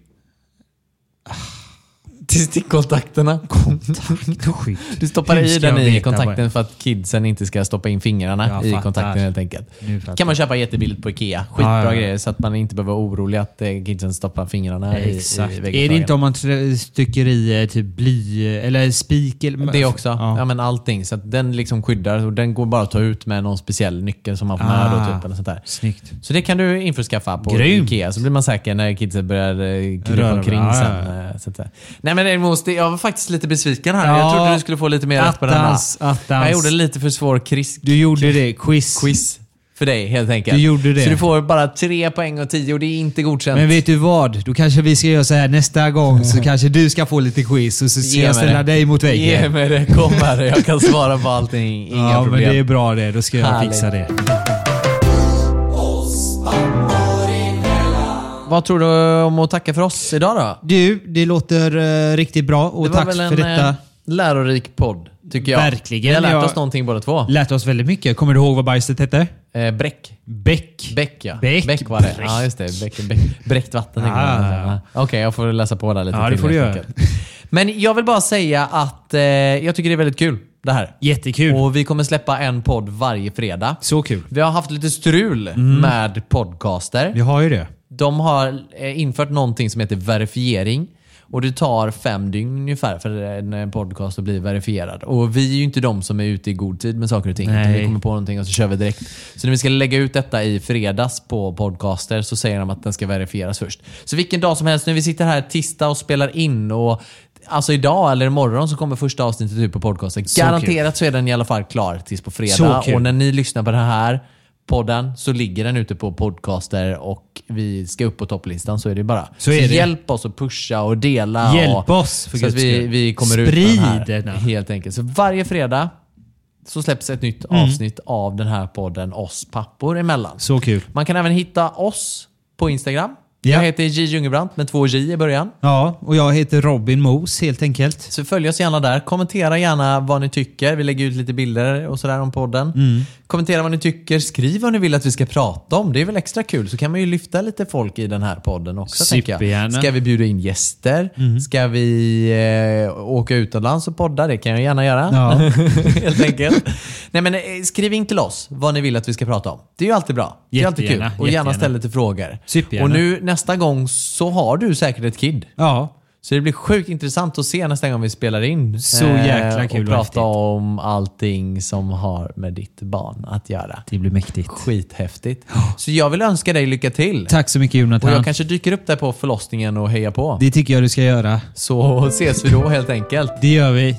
Till stickkontakterna. Kontaktskydd. Du stoppar Hur i ska den jag i veta vad kontakten det för att kidsen inte ska stoppa in fingrarna Jag i fattar. kontakten helt enkelt. Nu fattar kan man köpa jättebilligt på Ikea. Skitbra Ja, ja, ja. grejer så att man inte behöver vara orolig att eh, kidsen stoppar fingrarna i, Exakt. i är det inte om man stycker i eh, typ bly eller spik? Eller, Det också. Ja. Ja. men allting. Så att den liksom skyddar och den går bara att ta ut med någon speciell nyckel som man får med Ah. då, typ, eller sånt där. Snyggt. Så det kan du införskaffa på Grymt. Ikea. Så blir man säker när kidsen börjar eh, krypa Röra omkring ja, sen. ja, eh, Så att, säga. Nej men däremot, det- jag var faktiskt lite besviken här. Ja. Jag trodde du skulle få lite mer rätt på den här. Attans. Jag gjorde lite för svår kris- Du gjorde det. Quiz. quiz för dig helt enkelt. Du gjorde det. Så du får bara tre poäng och tio och det är inte godkänt. Men vet du vad? Då kanske vi ska göra så här nästa gång så kanske du ska få lite quiz och så ska Ge jag ställa det. dig mot Ge väggen. mig det. Kom här. Jag kan svara på allting. Inga Ja, men problem. det är bra det. Då ska jag Härligt. fixa det. Vad tror du om att tacka för oss idag då? Du, det låter eh, riktigt bra och tack för detta. eh, lärorik podd, tycker jag. Verkligen, Vi har lärt ja. oss någonting båda två. Lärt oss väldigt mycket. Kommer du ihåg vad bajset hette? Eh, bräck. Bäck. Bäck ja. Bäck. var det. Ja, just det. Bäck, bäck, bräckt vatten. tänker jag. Ah. Ja. Okej, jag får läsa på där lite Ja, det till får du helt göra. enkelt. Men jag vill bara säga att eh, jag tycker det är väldigt kul det här. Jättekul. Och vi kommer släppa en podd varje fredag. Så kul. Vi har haft lite strul med podcaster. Vi har ju det. De har eh, infört någonting som heter verifiering. Och det tar fem dygn ungefär för en eh, podcast att bli verifierad. Och vi är ju inte de som är ute i god tid med saker och ting. Vi kommer på någonting och så kör vi direkt. Så när vi ska lägga ut detta i fredags på podcaster så säger de att den ska verifieras först. Så vilken dag som helst, när vi sitter här tisdag och spelar in och Alltså idag eller imorgon så kommer första avsnittet ut på podcasten. Så Garanterat så är den i alla fall klar tills på Så fredag. Och när ni lyssnar på den här podden så ligger den ute på podcaster och vi ska upp på topplistan. Så är det bara. Så är det. hjälp oss att pusha och dela. Hjälp och, oss, för Så att vi, vi kommer ut Sprid med den här. Helt enkelt. Så varje fredag så släpps ett nytt Mm. avsnitt av den här podden Oss pappor emellan. Så kul. Man kan även hitta oss på Instagram. Ja. Jag heter J Jungebrant med två J i början. Ja, och jag heter Robin Mos helt enkelt. Så följ oss gärna där. Kommentera gärna vad ni tycker. Vi lägger ut lite bilder och sådär om podden. Mm. Kommentera vad ni tycker. Skriv vad ni vill att vi ska prata om. Det är väl extra kul. Så kan man ju lyfta lite folk i den här podden också. Supergärna. Mm. Ska vi bjuda in gäster? Ska vi eh, åka utomlands och podda? Det kan jag gärna göra. Ja. Helt enkelt. Nej, men, eh, skriv in till oss vad ni vill att vi ska prata om. Det är ju alltid bra. Det är alltid kul. Och gärna ställa lite frågor. Supergärna. Och nu nästa gång så har du säkert ett kid. Ja, Så det blir sjukt intressant att se nästa gång vi spelar in. Eh, Så jäkla kul Och och prata häftigt. om allting som har med ditt barn att göra. det blir mäktigt. Skithäftigt. Så jag vill önska dig lycka till. Tack så mycket Och Jonathan. jag kanske dyker upp där på förlossningen och hejar på. Det tycker jag du ska göra. Så ses vi då helt enkelt. Det gör vi.